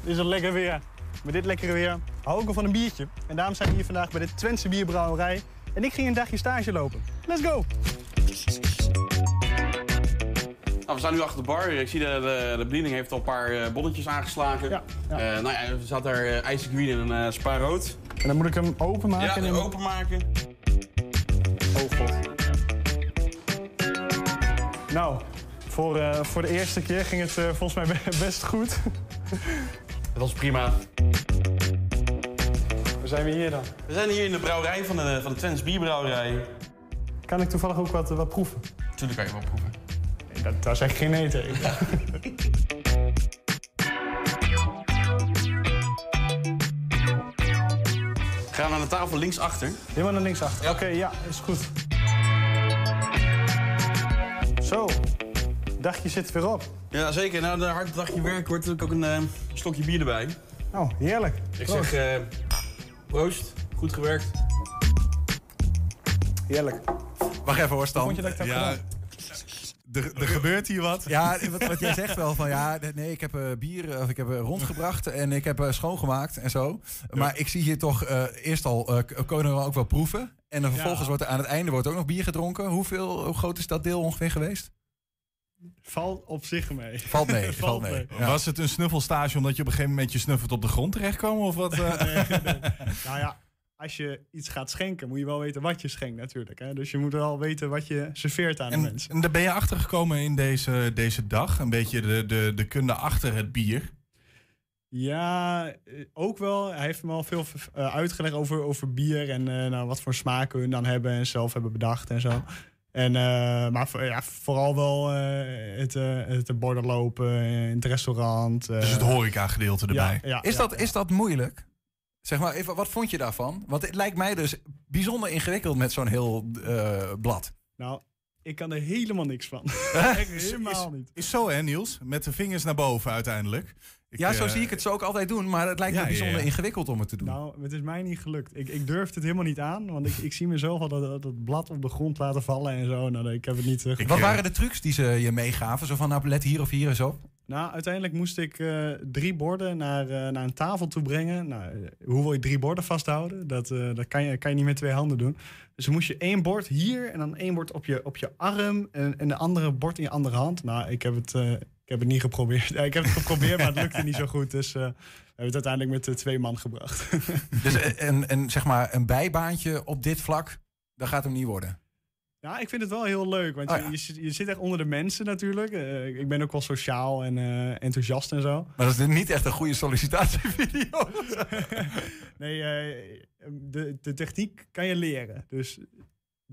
[SPEAKER 20] Is een lekker weer. Met dit lekkere weer hou ik van een biertje. En daarom zijn we hier vandaag bij de Twentse Bierbrouwerij. En ik ging een dagje stage lopen. Let's go!
[SPEAKER 21] Nou, we staan nu achter de bar. Ik zie de, de, de bediening heeft al een paar eh, bonnetjes aangeslagen. Ja, nou ja, er zat daar uh, ijzergreen en een uh, spa rood.
[SPEAKER 20] En dan moet ik hem openmaken?
[SPEAKER 21] Ja,
[SPEAKER 20] en dan-
[SPEAKER 21] openmaken.
[SPEAKER 20] Oh god. Nou, voor, eh, voor de eerste keer ging het eh, volgens mij be- best goed.
[SPEAKER 21] Dat was prima.
[SPEAKER 20] Waar zijn we hier dan?
[SPEAKER 21] We zijn hier in de brouwerij van de, van de Twents Bierbrouwerij.
[SPEAKER 20] Kan ik toevallig ook wat, wat proeven?
[SPEAKER 21] Tuurlijk kan je wel proeven.
[SPEAKER 20] Nee, dat, daar zeg ik geen nee tegen.
[SPEAKER 21] Gaan we naar de tafel linksachter.
[SPEAKER 20] Helemaal naar linksachter. Oké, ja, is goed. Dagje zit weer op.
[SPEAKER 21] Ja, zeker. Na een hard dagje werk wordt er ook een eh, stokje bier erbij.
[SPEAKER 20] Oh, heerlijk.
[SPEAKER 21] Ik
[SPEAKER 20] Proost.
[SPEAKER 21] zeg eh proost. Goed gewerkt.
[SPEAKER 20] Heerlijk.
[SPEAKER 3] Wacht even hoor, Stan.
[SPEAKER 20] Vond je dat ik dat
[SPEAKER 4] Ja, er, er gebeurt hier wat.
[SPEAKER 3] Ja, wat, wat jij zegt wel van ja, nee, ik heb eh, bier of ik heb eh, rondgebracht en ik heb eh, schoongemaakt en zo. Maar ik zie hier toch eh, eerst al eh k- kunnen we ook wel proeven. En dan vervolgens
[SPEAKER 20] Ja.
[SPEAKER 3] wordt er aan het einde wordt ook nog bier gedronken. Hoeveel, hoe groot is dat deel ongeveer geweest?
[SPEAKER 20] Valt op zich mee.
[SPEAKER 3] Valt mee, valt mee. Ja.
[SPEAKER 4] Was het een snuffelstage omdat je op een gegeven moment je snuffelt op de grond terechtkwam? Of wat? eh?
[SPEAKER 20] Nee, nee. Nou ja, als je iets gaat schenken, moet je wel weten wat je schenkt natuurlijk. Hè? Dus je moet wel weten wat je serveert aan de
[SPEAKER 4] En,
[SPEAKER 20] mensen.
[SPEAKER 4] en daar ben je achter gekomen in deze, deze dag. Een beetje de, de, de kunde achter het bier.
[SPEAKER 20] Ja, eh, ook wel. Hij heeft me al veel eh, uitgelegd over, over bier en eh, nou, wat voor smaken hun dan hebben en zelf hebben bedacht en zo. En, eh, maar ja, vooral wel eh, het, eh, het borden lopen in het restaurant. eh.
[SPEAKER 4] Dus het horeca-gedeelte erbij.
[SPEAKER 20] Ja, ja,
[SPEAKER 3] is,
[SPEAKER 20] ja,
[SPEAKER 3] dat, is dat moeilijk? Zeg maar even, wat vond je daarvan? Want het lijkt mij dus bijzonder ingewikkeld met zo'n heel eh, blad.
[SPEAKER 20] Nou, ik kan er helemaal niks van. Echt helemaal niet.
[SPEAKER 4] Is zo hè Niels? Met de vingers naar boven uiteindelijk. Ik,
[SPEAKER 3] ja, zo
[SPEAKER 4] eh,
[SPEAKER 3] zie ik het zo ook altijd doen, maar het lijkt
[SPEAKER 4] Ja,
[SPEAKER 3] me bijzonder
[SPEAKER 4] ja.
[SPEAKER 3] ingewikkeld om het te doen.
[SPEAKER 20] Nou, het is mij niet gelukt. Ik, ik durf het helemaal niet aan, want ik, ik zie mezelf al dat, dat, blad op de grond laten vallen en zo. Nou, ik heb het niet. eh,
[SPEAKER 3] wat waren de trucs die ze je meegaven? Zo van, nou, let hier of hier eens op.
[SPEAKER 20] Nou, uiteindelijk moest ik eh, drie borden naar, eh, naar een tafel toe brengen. Nou, hoe wil je drie borden vasthouden? Dat, eh, dat kan, je, kan je niet met twee handen doen. Dus moest je één bord hier en dan één bord op je, op je arm en, en de andere bord in je andere hand. Nou, ik heb het, eh, ik heb het niet geprobeerd. Ja, ik heb het geprobeerd, maar het lukte niet zo goed. Dus eh, we hebben het uiteindelijk met eh, twee man gebracht.
[SPEAKER 3] Dus eh, en, en zeg maar een bijbaantje op dit vlak, dat gaat hem niet worden.
[SPEAKER 20] Ja, ik vind het wel heel leuk. Want
[SPEAKER 3] Oh,
[SPEAKER 20] je,
[SPEAKER 3] ja.
[SPEAKER 20] je, zit- je zit echt onder de mensen natuurlijk. Ik ben ook wel sociaal en enthousiast en zo.
[SPEAKER 3] Maar dat is niet echt een goede sollicitatievideo.
[SPEAKER 20] nee, de, de techniek kan je leren. Dus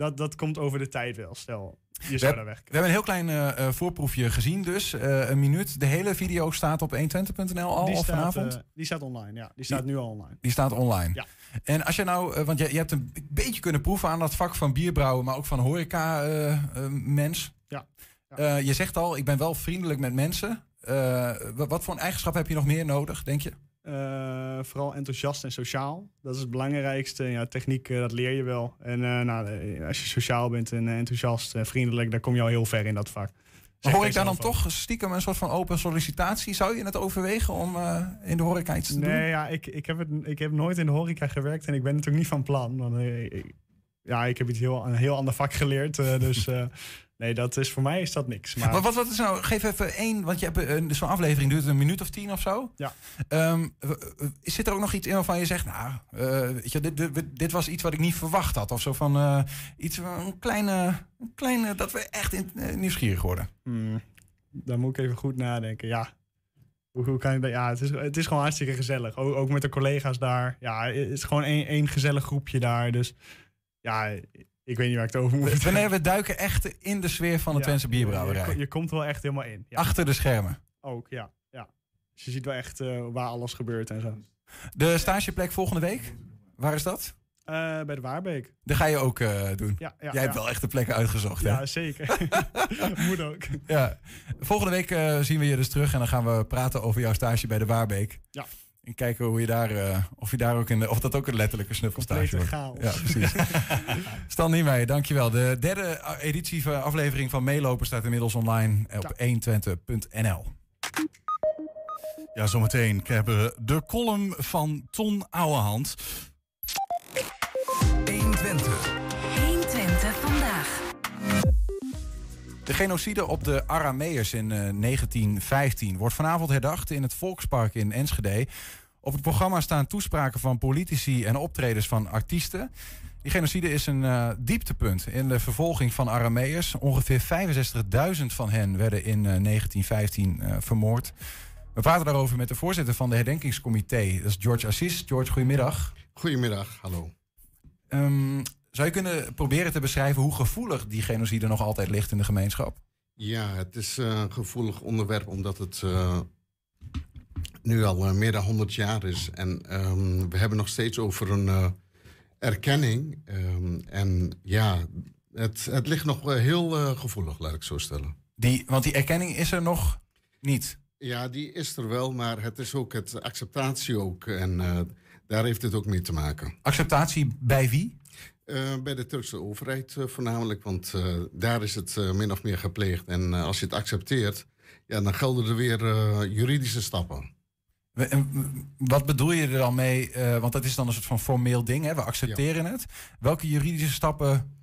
[SPEAKER 20] dat, dat komt over de tijd wel. Stel, je zou daar weg
[SPEAKER 3] we hebben een heel klein eh, eh, voorproefje gezien dus. Eh, een minuut. De hele video staat op 120.nl al
[SPEAKER 20] die
[SPEAKER 3] of
[SPEAKER 20] staat,
[SPEAKER 3] vanavond?
[SPEAKER 20] die staat online, ja. Die staat nu al online.
[SPEAKER 3] Die staat online.
[SPEAKER 20] Ja.
[SPEAKER 3] En als je nou, want je, je hebt een beetje kunnen proeven aan dat vak van bierbrouwen, maar ook van horeca-mens.
[SPEAKER 20] ja.
[SPEAKER 3] Eh, je zegt al, ik ben wel vriendelijk met mensen. Wat, wat voor een eigenschap heb je nog meer nodig, denk je?
[SPEAKER 20] Eh, vooral enthousiast en sociaal. Dat is het belangrijkste. Ja, techniek, eh, dat leer je wel. En eh, nou, als je sociaal bent en enthousiast en vriendelijk, dan kom je al heel ver in dat vak. Zeg
[SPEAKER 3] hoor ik daar dan toch stiekem een soort van open sollicitatie? Zou je het overwegen om in de horeca iets te doen?
[SPEAKER 20] Nee, ja, ik, ik, heb het, ik heb nooit in de horeca gewerkt en ik ben natuurlijk niet van plan. Want, ik- ja, ik heb iets heel, een heel ander vak geleerd. dus nee, dat is, voor mij is dat niks. Maar,
[SPEAKER 3] Maar wat, wat is nou, geef even één, want je hebt een- zo'n aflevering duurt een minuut of tien of zo.
[SPEAKER 20] Ja.
[SPEAKER 3] Ehm, w- w- zit er ook nog iets in waarvan je zegt, nou, eh, weet je, dit, dit, dit was iets wat ik niet verwacht had? Of zo van eh, iets, een kleine, een kleine, dat we echt in, eh, nieuwsgierig worden.
[SPEAKER 20] Hmm, daar moet ik even goed nadenken. Ja, hoe, hoe kan je dat? Ja, het is, het is gewoon hartstikke gezellig. Ook, ook met de collega's daar. Ja, het is gewoon één, één gezellig groepje daar. Dus ja, ik weet niet waar ik het over moet.
[SPEAKER 3] Wanneer we duiken echt in de sfeer van de
[SPEAKER 20] Ja,
[SPEAKER 3] Twentse bierbrouwerij.
[SPEAKER 20] Je, je komt wel echt helemaal in. Ja.
[SPEAKER 3] Achter de schermen.
[SPEAKER 20] Ook, ja. ja. Dus je ziet wel echt eh, waar alles gebeurt en zo.
[SPEAKER 3] De stageplek volgende week, waar is dat?
[SPEAKER 20] Eh, bij de Waarbeek.
[SPEAKER 3] Dat ga je ook eh, doen.
[SPEAKER 20] Ja, ja,
[SPEAKER 3] Jij hebt wel echt de plekken uitgezocht, hè?
[SPEAKER 20] Ja, zeker. Moet ook.
[SPEAKER 3] Ja. Volgende week zien we je dus terug en dan gaan we praten over jouw stage bij de Waarbeek.
[SPEAKER 20] Ja.
[SPEAKER 3] En kijken hoe je daar, eh, of, je daar ook in, of dat ook een letterlijke snuffelstage wordt.
[SPEAKER 20] Complete
[SPEAKER 3] Ja,
[SPEAKER 20] chaos.
[SPEAKER 3] precies. Stan Niemeyer, dankjewel. De derde eh, editie van aflevering van Meelopen staat inmiddels online op 120.nl.
[SPEAKER 4] Ja, zometeen hebben we de column van Ton Ouwehand.
[SPEAKER 1] 120. 120 vandaag.
[SPEAKER 3] De genocide op de Arameërs in eh, 1915 wordt vanavond herdacht in het Volkspark in Enschede. Op het programma staan toespraken van politici en optredens van artiesten. Die genocide is een eh, dieptepunt in de vervolging van Arameërs. Ongeveer 65.000 van hen werden in eh, 1915 eh, vermoord. We praten daarover met de voorzitter van de herdenkingscomité. Dat is George Assis. George, goedemiddag.
[SPEAKER 22] Goedemiddag, hallo.
[SPEAKER 3] Ehm, zou je kunnen proberen te beschrijven hoe gevoelig die genocide nog altijd ligt in de gemeenschap?
[SPEAKER 22] Ja, het is eh, een gevoelig onderwerp omdat het eh, nu al eh, meer dan 100 jaar is. En ehm, we hebben nog steeds over een eh, erkenning. Ehm, en ja, het, het ligt nog eh, heel gevoelig, laat ik zo stellen.
[SPEAKER 3] Die, want die erkenning is er nog niet.
[SPEAKER 22] Ja, die is er wel, maar het is ook het acceptatie ook. En daar heeft het ook mee te maken.
[SPEAKER 3] Acceptatie bij wie?
[SPEAKER 22] Bij de Turkse overheid voornamelijk, want daar is het min of meer gepleegd. En als je het accepteert, ja, dan gelden er weer juridische stappen.
[SPEAKER 3] Wat bedoel je er dan mee? Eh, want dat is dan een soort van formeel ding, hè? we accepteren het. Welke juridische stappen,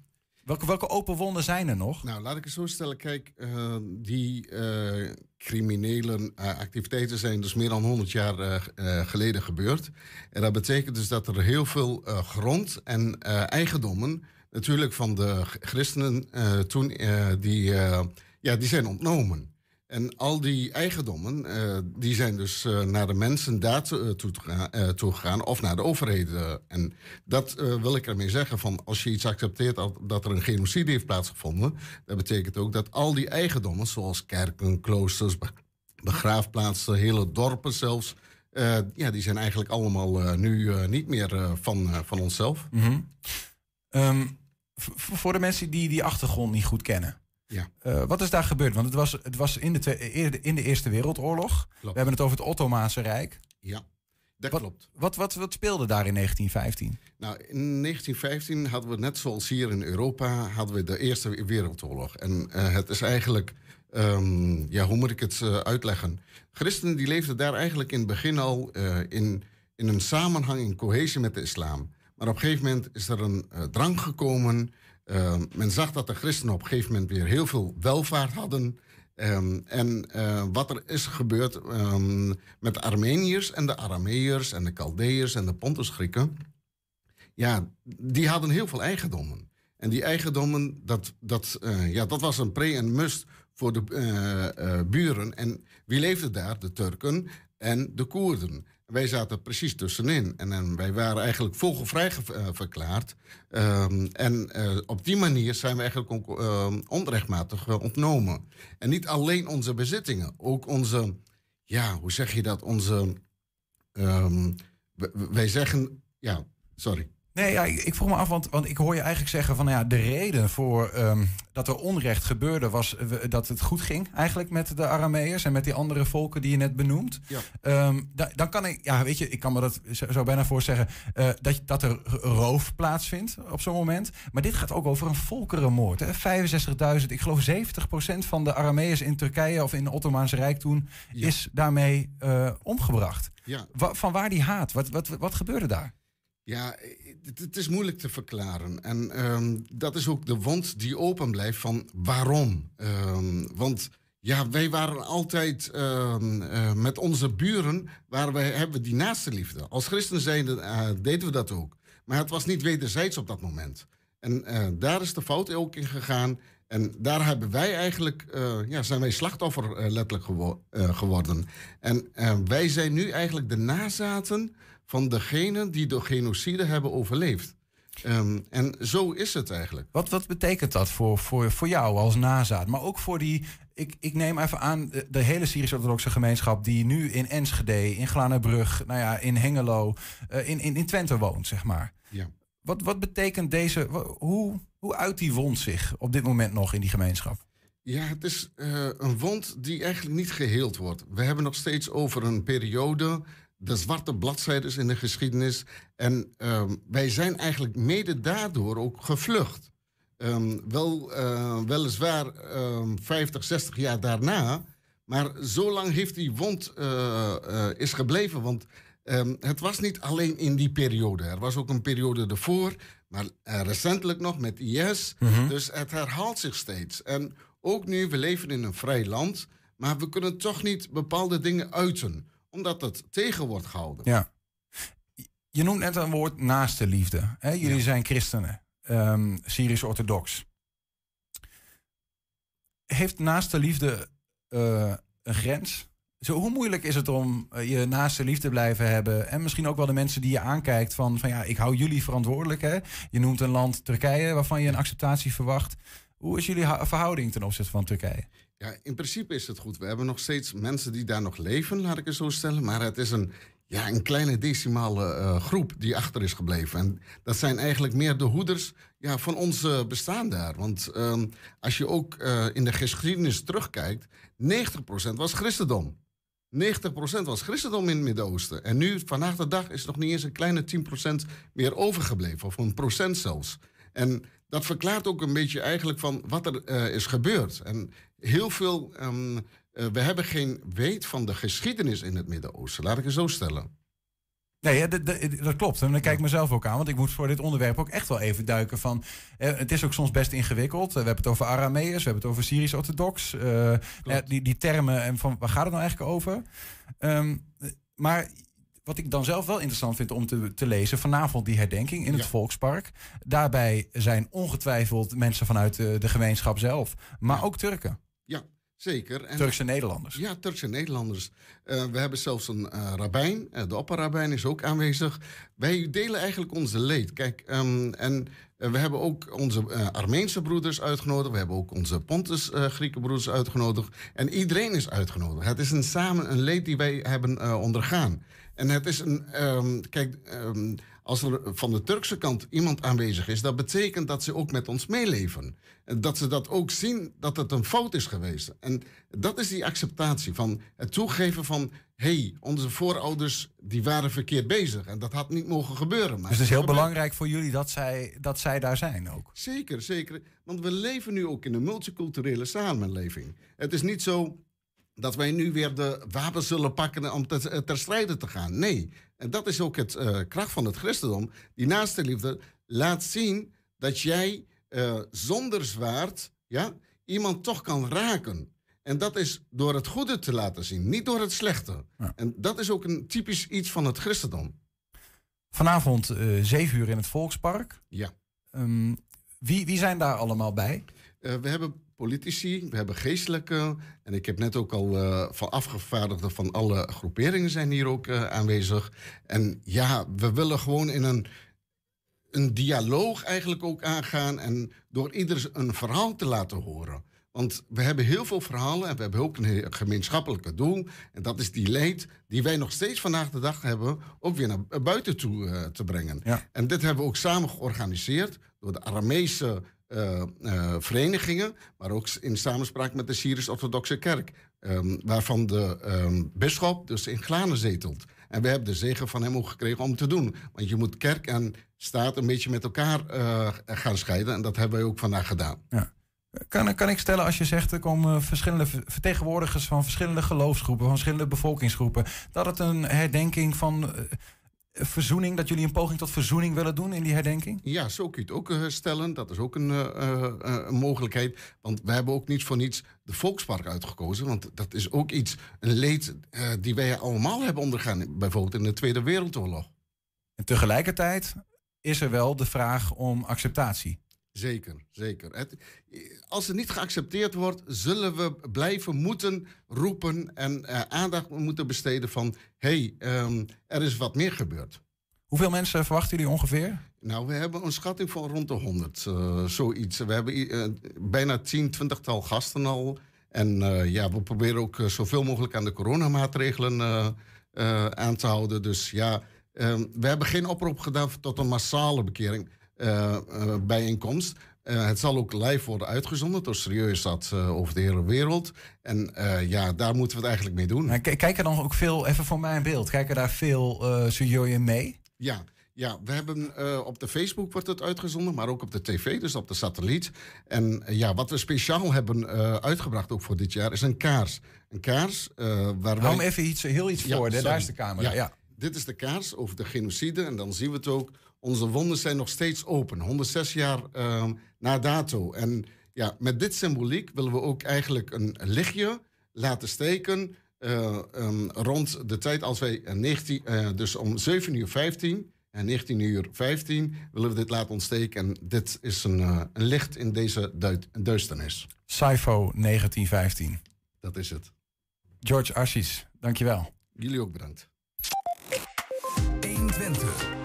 [SPEAKER 3] welke, welke open wonden zijn er nog?
[SPEAKER 22] Nou, laat ik het zo stellen. Kijk, eh, die eh, criminele eh, activiteiten zijn dus meer dan 100 jaar geleden gebeurd. En dat betekent dus dat er heel veel grond en eigendommen, natuurlijk van de christenen toen, die, ja, die zijn ontnomen. En al die eigendommen, eh, die zijn dus eh, naar de mensen daar to- eh, toe, te gaan- toegegaan of naar de overheden. En dat wil ik ermee zeggen, van als je iets accepteert dat, er een genocide heeft plaatsgevonden, dat betekent ook dat al die eigendommen, zoals kerken, kloosters, be- begraafplaatsen, hele dorpen zelfs, ja, die zijn eigenlijk allemaal nu niet meer van, van onszelf.
[SPEAKER 3] Mhm. Ehm, voor de mensen die die achtergrond niet goed kennen.
[SPEAKER 22] Ja.
[SPEAKER 3] Eh, wat is daar gebeurd? Want het was, het was in, de in de Eerste Wereldoorlog. We hebben het over het Ottomaanse Rijk.
[SPEAKER 22] Ja, dat
[SPEAKER 3] wat,
[SPEAKER 22] klopt.
[SPEAKER 3] Wat, wat, wat speelde daar in 1915?
[SPEAKER 22] Nou, in 1915 hadden we net zoals hier in Europa hadden we de Eerste Wereldoorlog. En eh, het is eigenlijk, ehm, ja, hoe moet ik het eh, uitleggen? Christenen die leefden daar eigenlijk in het begin al in, in een samenhang, in cohesie met de islam. Maar op een gegeven moment is er een drang gekomen. Ehm, men zag dat de christenen op een gegeven moment weer heel veel welvaart hadden. Ehm, en eh, wat er is gebeurd ehm, met de Armeniërs en de Arameërs en de Chaldeërs en de Pontusgrieken ja, die hadden heel veel eigendommen. En die eigendommen, dat, dat, eh, ja, dat was een pre en must voor de eh, buren. En wie leefde daar? De Turken en de Koerden. Wij zaten precies tussenin. En, en wij waren eigenlijk vogelvrij ge- eh, verklaard. Ehm, en eh, op die manier zijn we eigenlijk ehm, onrechtmatig eh, ontnomen. En niet alleen onze bezittingen, ook onze, ja, hoe zeg je dat? Onze, ehm, wij zeggen, ja, sorry.
[SPEAKER 3] Nee, ja, ik, ik vroeg me af, want, want ik hoor je eigenlijk zeggen van nou ja, de reden voor ehm, dat er onrecht gebeurde was eh, dat het goed ging eigenlijk met de Arameërs en met die andere volken die je net benoemt.
[SPEAKER 22] Ja.
[SPEAKER 3] Ehm, da- dan kan ik, ja, weet je, ik kan me dat zo, zo bijna voorstellen eh dat, dat er roof plaatsvindt op zo'n moment. Maar dit gaat ook over een volkerenmoord. hè. 65.000, ik geloof 70% van de Arameërs in Turkije of in het Ottomaanse Rijk toen is daarmee eh, omgebracht.
[SPEAKER 22] Ja.
[SPEAKER 3] Wa- van waar die haat? Wat, wat, wat gebeurde daar?
[SPEAKER 22] Ja, het, is moeilijk te verklaren. En ehm, dat is ook de wond die open blijft van waarom. Ehm, want ja, wij waren altijd ehm, eh, met onze buren, waren wij, hebben we die naaste liefde. Als christen eh, deden we dat ook. Maar het was niet wederzijds op dat moment. En eh, daar is de fout ook in gegaan. En daar hebben wij eigenlijk, eh, ja, zijn wij slachtoffer eh, letterlijk gewo- eh, geworden. En wij zijn nu eigenlijk de nazaten van degenen die de genocide hebben overleefd. Ehm, en zo is het eigenlijk.
[SPEAKER 3] Wat, wat betekent dat voor, voor, voor jou als nazaat? Maar ook voor die, ik, ik neem even aan, de, de hele Syrisch-Orthodoxe gemeenschap... die nu in Enschede, in Glanenbrug, nou ja, in Hengelo, in, in, in Twente woont, zeg maar.
[SPEAKER 22] Ja.
[SPEAKER 3] Wat, wat betekent deze, hoe, hoe uit die wond zich op dit moment nog in die gemeenschap?
[SPEAKER 22] Ja, het is eh, een wond die eigenlijk niet geheeld wordt. We hebben nog steeds over een periode, de zwarte bladzijdes in de geschiedenis. En ehm, wij zijn eigenlijk mede daardoor ook gevlucht. Ehm, wel, eh, weliswaar ehm 50, 60 jaar daarna. Maar zo lang heeft die wond eh, is gebleven. Want ehm, het was niet alleen in die periode. Er was ook een periode ervoor. Maar eh, recentelijk nog met IS.
[SPEAKER 3] Mhm.
[SPEAKER 22] Dus het herhaalt zich steeds. En ook nu, we leven in een vrij land. Maar we kunnen toch niet bepaalde dingen uiten. Omdat het tegen wordt gehouden.
[SPEAKER 3] Ja. Je noemt net een woord naaste liefde. Hè? Jullie zijn christenen, ehm, Syrisch-orthodox. Heeft naaste liefde eh, een grens? Zo, hoe moeilijk is het om eh, je naaste liefde blijven hebben? En misschien ook wel de mensen die je aankijkt van, van ja, ik hou jullie verantwoordelijk. Hè? Je noemt een land Turkije waarvan je een acceptatie verwacht. Hoe is jullie verhouding ten opzichte van Turkije?
[SPEAKER 22] Ja, in principe is het goed. We hebben nog steeds mensen die daar nog leven, laat ik het zo stellen. Maar het is een, ja, een kleine decimale eh, groep die achter is gebleven. En dat zijn eigenlijk meer de hoeders ja, van ons bestaan daar. Want ehm, als je ook eh, in de geschiedenis terugkijkt, 90% was christendom. 90% was christendom in het Midden-Oosten. En nu, vandaag de dag, is nog niet eens een kleine 10% meer overgebleven. Of een procent zelfs. En dat verklaart ook een beetje eigenlijk van wat er eh, is gebeurd. En heel veel, ehm, eh, we hebben geen weet van de geschiedenis in het Midden-Oosten, laat ik het zo stellen.
[SPEAKER 3] Nee, ja, dat- klopt. En dan kijk ik mezelf ook aan, want ik moet voor dit onderwerp ook echt wel even duiken van. Eh, het is ook soms best ingewikkeld. Eh, we hebben het over Arameërs, we hebben het over Syrisch-orthodox. eh, die, die termen en van waar gaat het nou eigenlijk over? Ehm, eh, maar wat ik dan zelf wel interessant vind om te, te lezen, vanavond die herdenking in het Volkspark. Daarbij zijn ongetwijfeld mensen vanuit de, de gemeenschap zelf, maar ook Turken.
[SPEAKER 22] Zeker. En
[SPEAKER 3] Turkse Nederlanders.
[SPEAKER 22] Ja, Turkse Nederlanders. Eh, we hebben zelfs een eh rabbijn, eh, de opperrabbijn is ook aanwezig. Wij delen eigenlijk onze leed. Kijk, ehm, en we hebben ook onze Armeense broeders uitgenodigd. We hebben ook onze Pontus Grieken broeders uitgenodigd. En iedereen is uitgenodigd. Het is een samen een leed die wij hebben ondergaan. En het is een, ehm, kijk, ehm, als er van de Turkse kant iemand aanwezig is, dat betekent dat ze ook met ons meeleven. En dat ze dat ook zien dat het een fout is geweest. En dat is die acceptatie van het toegeven van, hé, hey, onze voorouders die waren verkeerd bezig en dat had niet mogen gebeuren. Maar
[SPEAKER 3] Dus het is heel belangrijk voor jullie dat zij, dat zij daar zijn ook.
[SPEAKER 22] Zeker, zeker. Want we leven nu ook in een multiculturele samenleving. Het is niet zo dat wij nu weer de wapens zullen pakken om te, ter strijde te gaan. Nee, en dat is ook het eh, kracht van het christendom. Die naaste liefde laat zien dat jij eh, zonder zwaard ja, iemand toch kan raken. En dat is door het goede te laten zien, niet door het slechte. En dat is ook een typisch iets van het christendom.
[SPEAKER 3] Vanavond eh 7 uur in het Volkspark.
[SPEAKER 22] Ja.
[SPEAKER 3] Ehm, wie, wie zijn daar allemaal bij?
[SPEAKER 22] We hebben politici, we hebben geestelijke. En ik heb net ook al eh, van afgevaardigden van alle groeperingen zijn hier ook eh, aanwezig. En ja, we willen gewoon in een, een dialoog eigenlijk ook aangaan. En door ieder een verhaal te laten horen. Want we hebben heel veel verhalen en we hebben ook een gemeenschappelijke doel. En dat is die leed die wij nog steeds vandaag de dag hebben, ook weer naar buiten toe eh, te brengen. En dit hebben we ook samen georganiseerd door de Aramese eh, eh, verenigingen, maar ook in samenspraak met de Syrisch-Orthodoxe Kerk, ehm, waarvan de ehm bisschop dus in Glanen zetelt. En we hebben de zegen van hem ook gekregen om te doen. Want je moet kerk en staat een beetje met elkaar eh, gaan scheiden. En dat hebben wij ook vandaag gedaan.
[SPEAKER 3] Kan, kan ik stellen als je zegt er komen verschillende ver- vertegenwoordigers van verschillende geloofsgroepen, van verschillende bevolkingsgroepen, dat het een herdenking van verzoening, dat jullie een poging tot verzoening willen doen in die herdenking?
[SPEAKER 22] Ja, zo kun je het ook eh, stellen. Dat is ook een, eh, eh, mogelijkheid. Want we hebben ook niet voor niets de Volkspark uitgekozen. Want dat is ook iets, een leed die wij allemaal hebben ondergaan. Bijvoorbeeld in de Tweede Wereldoorlog.
[SPEAKER 3] En tegelijkertijd is er wel de vraag om acceptatie.
[SPEAKER 22] Zeker, zeker. Het, als het niet geaccepteerd wordt, zullen we blijven moeten roepen en eh, aandacht moeten besteden van hé, hey, ehm, er is wat meer gebeurd.
[SPEAKER 3] Hoeveel mensen verwachten jullie ongeveer?
[SPEAKER 22] Nou, we hebben een schatting van rond de 100, eh, zoiets. We hebben eh, bijna 10, 20-tal gasten al. En ja, we proberen ook zoveel mogelijk aan de coronamaatregelen aan te houden. Dus ja, ehm, we hebben geen oproep gedaan tot een massale bekering, bijeenkomst. Eh, het zal ook live worden uitgezonden door Serieus dat eh, over de hele wereld. En eh, ja, daar moeten we het eigenlijk mee doen.
[SPEAKER 3] Maar kijken dan ook veel, even voor mij een beeld, kijken daar veel uh, mee?
[SPEAKER 22] Ja, ja, we hebben eh, op de Facebook wordt het uitgezonden, maar ook op de tv, dus op de satelliet. En eh, ja, wat we speciaal hebben eh, uitgebracht ook voor dit jaar is een kaars. Een kaars eh waar
[SPEAKER 3] Hou
[SPEAKER 22] wij-
[SPEAKER 3] even iets, heel iets
[SPEAKER 22] Ja,
[SPEAKER 3] voor, hè? daar is de camera. Ja.
[SPEAKER 22] Dit is de kaars over de genocide en dan zien we het ook. Onze wonden zijn nog steeds open, 106 jaar ehm, na dato. En ja, met dit symboliek willen we ook eigenlijk een lichtje laten steken eh, ehm, rond de tijd als wij eh, 19, eh, dus om 7 uur 15 en 19 uur 15 willen we dit laten ontsteken. En dit is een, eh, een licht in deze duid- duisternis.
[SPEAKER 3] Saifo 1915.
[SPEAKER 22] Dat is het.
[SPEAKER 3] George Assis, dankjewel.
[SPEAKER 22] Jullie ook bedankt.
[SPEAKER 1] 120. 120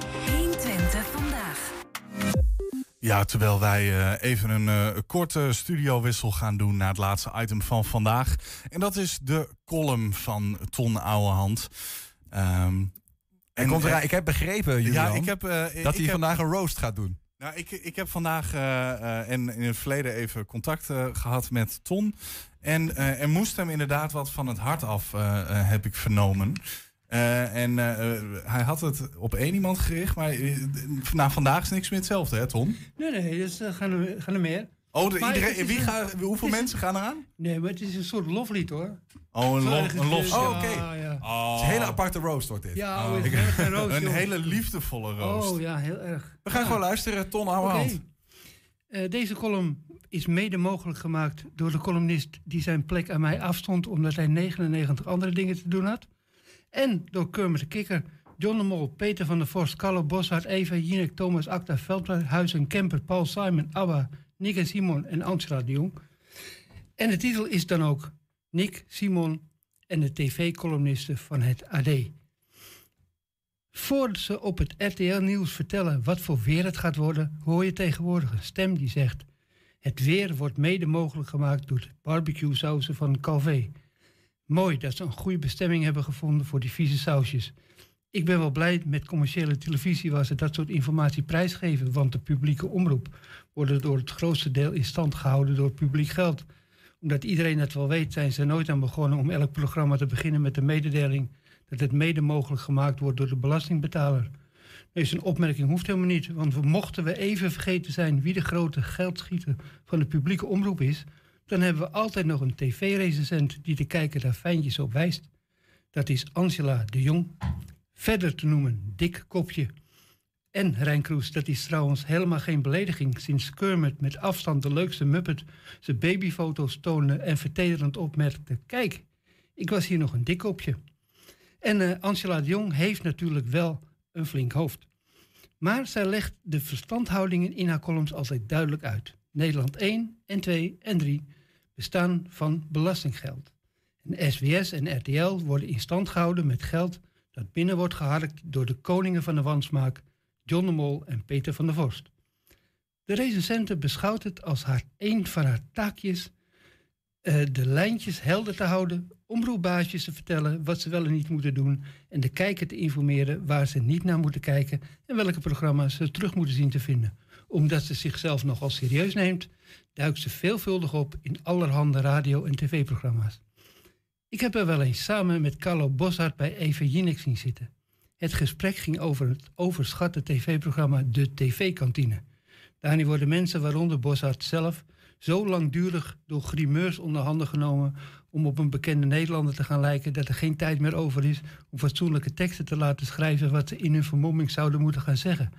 [SPEAKER 4] Ja, terwijl wij eh, even een eh, korte studiowissel gaan doen naar het laatste item van vandaag. En dat is de column van Ton Ouwehand. Ehm
[SPEAKER 3] En komt eraan, ik heb begrepen, Julian,
[SPEAKER 4] ja, ik heb, eh,
[SPEAKER 3] dat
[SPEAKER 4] ik
[SPEAKER 3] hij
[SPEAKER 4] heb-
[SPEAKER 3] vandaag een roast gaat doen.
[SPEAKER 4] Nou, ik, ik heb vandaag en in het verleden even contact eh, gehad met Ton. En er moest hem inderdaad wat van het hart af, heb ik vernomen. Eh, en eh, eh, hij had het op één iemand gericht, maar na vandaag is niks meer hetzelfde, hè, Ton?
[SPEAKER 23] Nee, nee, dus uh, gaan, er, gaan er meer.
[SPEAKER 4] Oh, de, iedereen, wie
[SPEAKER 23] een-
[SPEAKER 4] gaat, hoeveel
[SPEAKER 23] is-
[SPEAKER 4] mensen gaan eraan?
[SPEAKER 23] Nee, maar het is een soort loflied hoor.
[SPEAKER 4] Oh, een, lof, een lof.
[SPEAKER 23] is-
[SPEAKER 4] Oh,
[SPEAKER 23] ja,
[SPEAKER 4] oké.
[SPEAKER 23] ja.
[SPEAKER 4] Oh.
[SPEAKER 3] Het is een hele aparte roast wordt dit.
[SPEAKER 23] Ja,
[SPEAKER 4] Oh.
[SPEAKER 23] oh,
[SPEAKER 4] Ik-
[SPEAKER 23] een roos,
[SPEAKER 4] een hele liefdevolle roost.
[SPEAKER 23] Oh ja, heel erg.
[SPEAKER 3] We gaan
[SPEAKER 23] Ja.
[SPEAKER 3] gewoon luisteren. Ton, hou hand.
[SPEAKER 23] Eh, deze column is mede mogelijk gemaakt door de columnist die zijn plek aan mij afstond omdat hij 99 andere dingen te doen had. En door Kermit de Kikker, John de Mol, Peter van der Vorst, Carlo Boshart, Eva Jinek, Thomas Acta, Veldhuis en Kemper, Paul Simon, Abba, Nick en Simon en Angela de Jong. En de titel is dan ook Nick, Simon en de tv-columnisten van het AD. Voordat ze op het RTL-nieuws vertellen wat voor weer het gaat worden, hoor je tegenwoordig een stem die zegt: Het weer wordt mede mogelijk gemaakt door de barbecue-sausen van Calvé. Mooi dat ze een goede bestemming hebben gevonden voor die vieze sausjes. Ik ben wel blij met commerciële televisie waar ze dat soort informatie prijsgeven, want de publieke omroep wordt door het grootste deel in stand gehouden door publiek geld. Omdat iedereen het wel weet, zijn ze nooit aan begonnen om elk programma te beginnen met de mededeling dat het mede mogelijk gemaakt wordt door de belastingbetaler. Nee, zo'n opmerking hoeft helemaal niet, want mochten we even vergeten zijn wie de grote geldschieter van de publieke omroep is, dan hebben we altijd nog een tv-recensent die de kijker daar fijntjes op wijst. Dat is Angela de Jong. Verder te noemen Dick Kopje. En Rijn Kroes, dat is trouwens helemaal geen belediging sinds Kermit met afstand de leukste Muppet zijn babyfoto's toonde en vertederend opmerkte: Kijk, ik was hier nog een dikkopje. En eh, Angela de Jong heeft natuurlijk wel een flink hoofd. Maar zij legt de verstandhoudingen in haar columns altijd duidelijk uit. Nederland 1 en 2 en 3 bestaan van belastinggeld. En SBS en RTL worden in stand gehouden met geld dat binnen wordt geharkt door de koningen van de wansmaak, John de Mol en Peter van der Vorst. De recensente beschouwt het als haar een van haar taakjes eh, de lijntjes helder te houden, omroepbaasjes te vertellen wat ze wel en niet moeten doen en de kijker te informeren waar ze niet naar moeten kijken en welke programma's ze terug moeten zien te vinden. Omdat ze zichzelf nogal serieus neemt, duikt ze veelvuldig op in allerhande radio- en tv-programma's. Ik heb er wel eens samen met Carlo Boshart bij Eva Jinek zien zitten. Het gesprek ging over het overschatte tv-programma De TV-kantine. Daarin worden mensen, waaronder Boshart zelf, zo langdurig door grimeurs onder handen genomen om op een bekende Nederlander te gaan lijken dat er geen tijd meer over is om fatsoenlijke teksten te laten schrijven wat ze in hun vermomming zouden moeten gaan zeggen.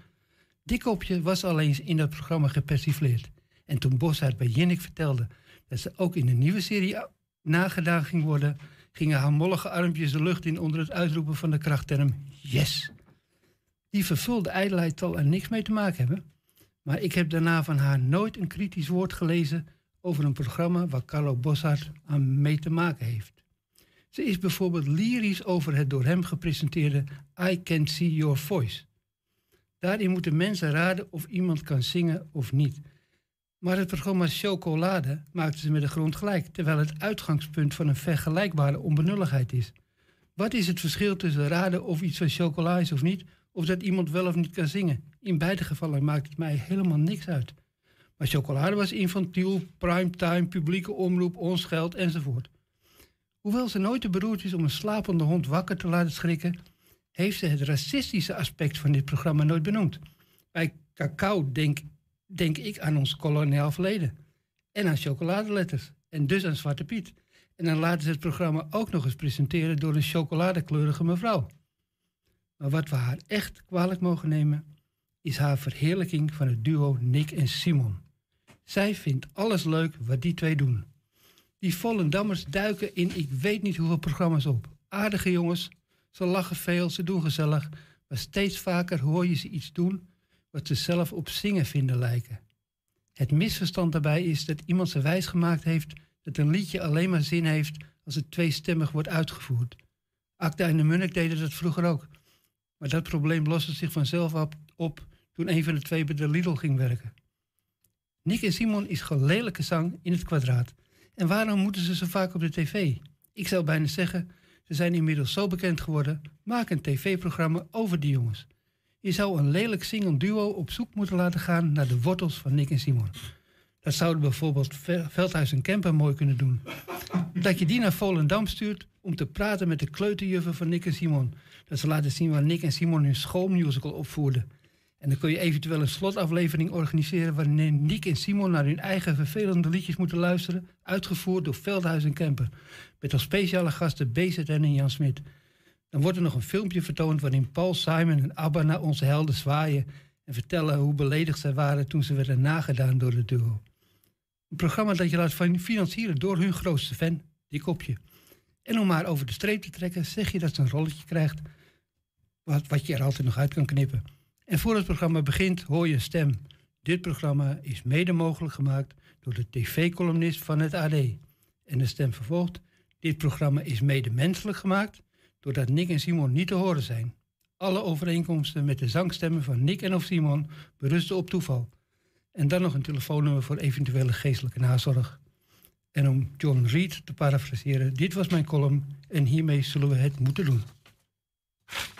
[SPEAKER 23] Dikkopje was al eens in dat programma gepersifleerd. En toen Boshart bij Jinnik vertelde dat ze ook in de nieuwe serie nagedaan ging worden, gingen haar mollige armpjes de lucht in onder het uitroepen van de krachtterm yes. Die vervulde ijdelheid zal er niks mee te maken hebben. Maar ik heb daarna van haar nooit een kritisch woord gelezen over een programma waar Carlo Boshart aan mee te maken heeft. Ze is bijvoorbeeld lyrisch over het door hem gepresenteerde I Can See Your Voice. Daarin moeten mensen raden of iemand kan zingen of niet. Maar het programma Chocolade maakte ze met de grond gelijk, terwijl het uitgangspunt van een vergelijkbare onbenulligheid is. Wat is het verschil tussen raden of iets van chocola is of niet, of dat iemand wel of niet kan zingen? In beide gevallen maakt het mij helemaal niks uit. Maar chocolade was infantiel, primetime, publieke omroep, ons geld enzovoort. Hoewel ze nooit te beroerd is om een slapende hond wakker te laten schrikken, heeft ze het racistische aspect van dit programma nooit benoemd. Bij cacao denk, denk ik aan ons koloniaal verleden. En aan chocoladeletters. En dus aan Zwarte Piet. En dan laten ze het programma ook nog eens presenteren door een chocoladekleurige mevrouw. Maar wat we haar echt kwalijk mogen nemen, is haar verheerlijking van het duo Nick en Simon. Zij vindt alles leuk wat die twee doen. Die Volendammers duiken in ik weet niet hoeveel programma's op. Aardige jongens, ze lachen veel, ze doen gezellig, maar steeds vaker hoor je ze iets doen wat ze zelf op zingen vinden lijken. Het misverstand daarbij is dat iemand ze wijsgemaakt heeft dat een liedje alleen maar zin heeft als het tweestemmig wordt uitgevoerd. Acta en de Munnik deden dat vroeger ook. Maar dat probleem loste zich vanzelf op, toen een van de twee bij de Lidl ging werken. Nick en Simon is gewoon lelijke zang in het kwadraat. En waarom moeten ze zo vaak op de tv? Ik zou bijna zeggen, ze zijn inmiddels zo bekend geworden, maak een tv-programma over die jongens. Je zou een lelijk zingend duo op zoek moeten laten gaan naar de wortels van Nick en Simon. Dat zouden bijvoorbeeld Ve- Veldhuis en Kemper mooi kunnen doen. Dat je die naar Volendam stuurt om te praten met de kleuterjuffen van Nick en Simon. Dat ze laten zien waar Nick en Simon hun schoolmusical opvoerden. En dan kun je eventueel een slotaflevering organiseren... waarin Nick en Simon naar hun eigen vervelende liedjes moeten luisteren... uitgevoerd door Veldhuis en Kemper. Met als speciale gasten BZN en Jan Smit. Dan wordt er nog een filmpje vertoond waarin Paul Simon en ABBA naar onze helden zwaaien... en vertellen hoe beledigd zij waren toen ze werden nagedaan door de duo. Een programma dat je laat fin- financieren door hun grootste fan, die kopje. En om maar over de streep te trekken, zeg je dat ze een rolletje krijgt... Wat, wat je er altijd nog uit kan knippen. En voor het programma begint hoor je een stem. Dit programma is mede mogelijk gemaakt door de tv-columnist van het AD. En de stem vervolgt. Dit programma is mede menselijk gemaakt doordat Nick en Simon niet te horen zijn. Alle overeenkomsten met de zangstemmen van Nick en of Simon berusten op toeval. En dan nog een telefoonnummer voor eventuele geestelijke nazorg. En om John Reed te parafraseren, dit was mijn column en hiermee zullen we het moeten doen.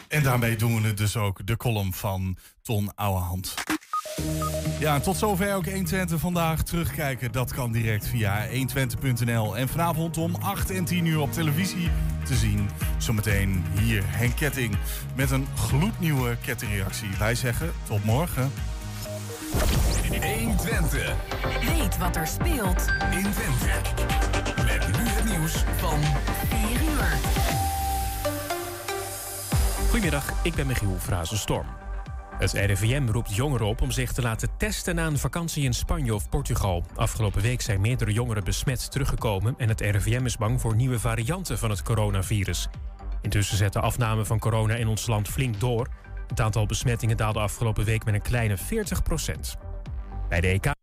[SPEAKER 4] En daarmee doen we het dus ook, de column van Ton Ouwehand. Ja, en tot zover ook 120 vandaag. Terugkijken, dat kan direct via 120.nl. En vanavond om 8 en 10 uur op televisie te zien. Zometeen hier Henk Ketting met een gloednieuwe kettingreactie. Wij zeggen tot morgen.
[SPEAKER 1] 120. Weet wat er speelt in Twente. Met nu het nieuws van 4 uur.
[SPEAKER 2] Goedemiddag, ik ben Michiel Frazenstorm. Het RIVM roept jongeren op om zich te laten testen na een vakantie in Spanje of Portugal. Afgelopen week zijn meerdere jongeren besmet teruggekomen en het RIVM is bang voor nieuwe varianten van het coronavirus. Intussen zet de afname van corona in ons land flink door. Het aantal besmettingen daalde afgelopen week met een kleine 40% Bij de EK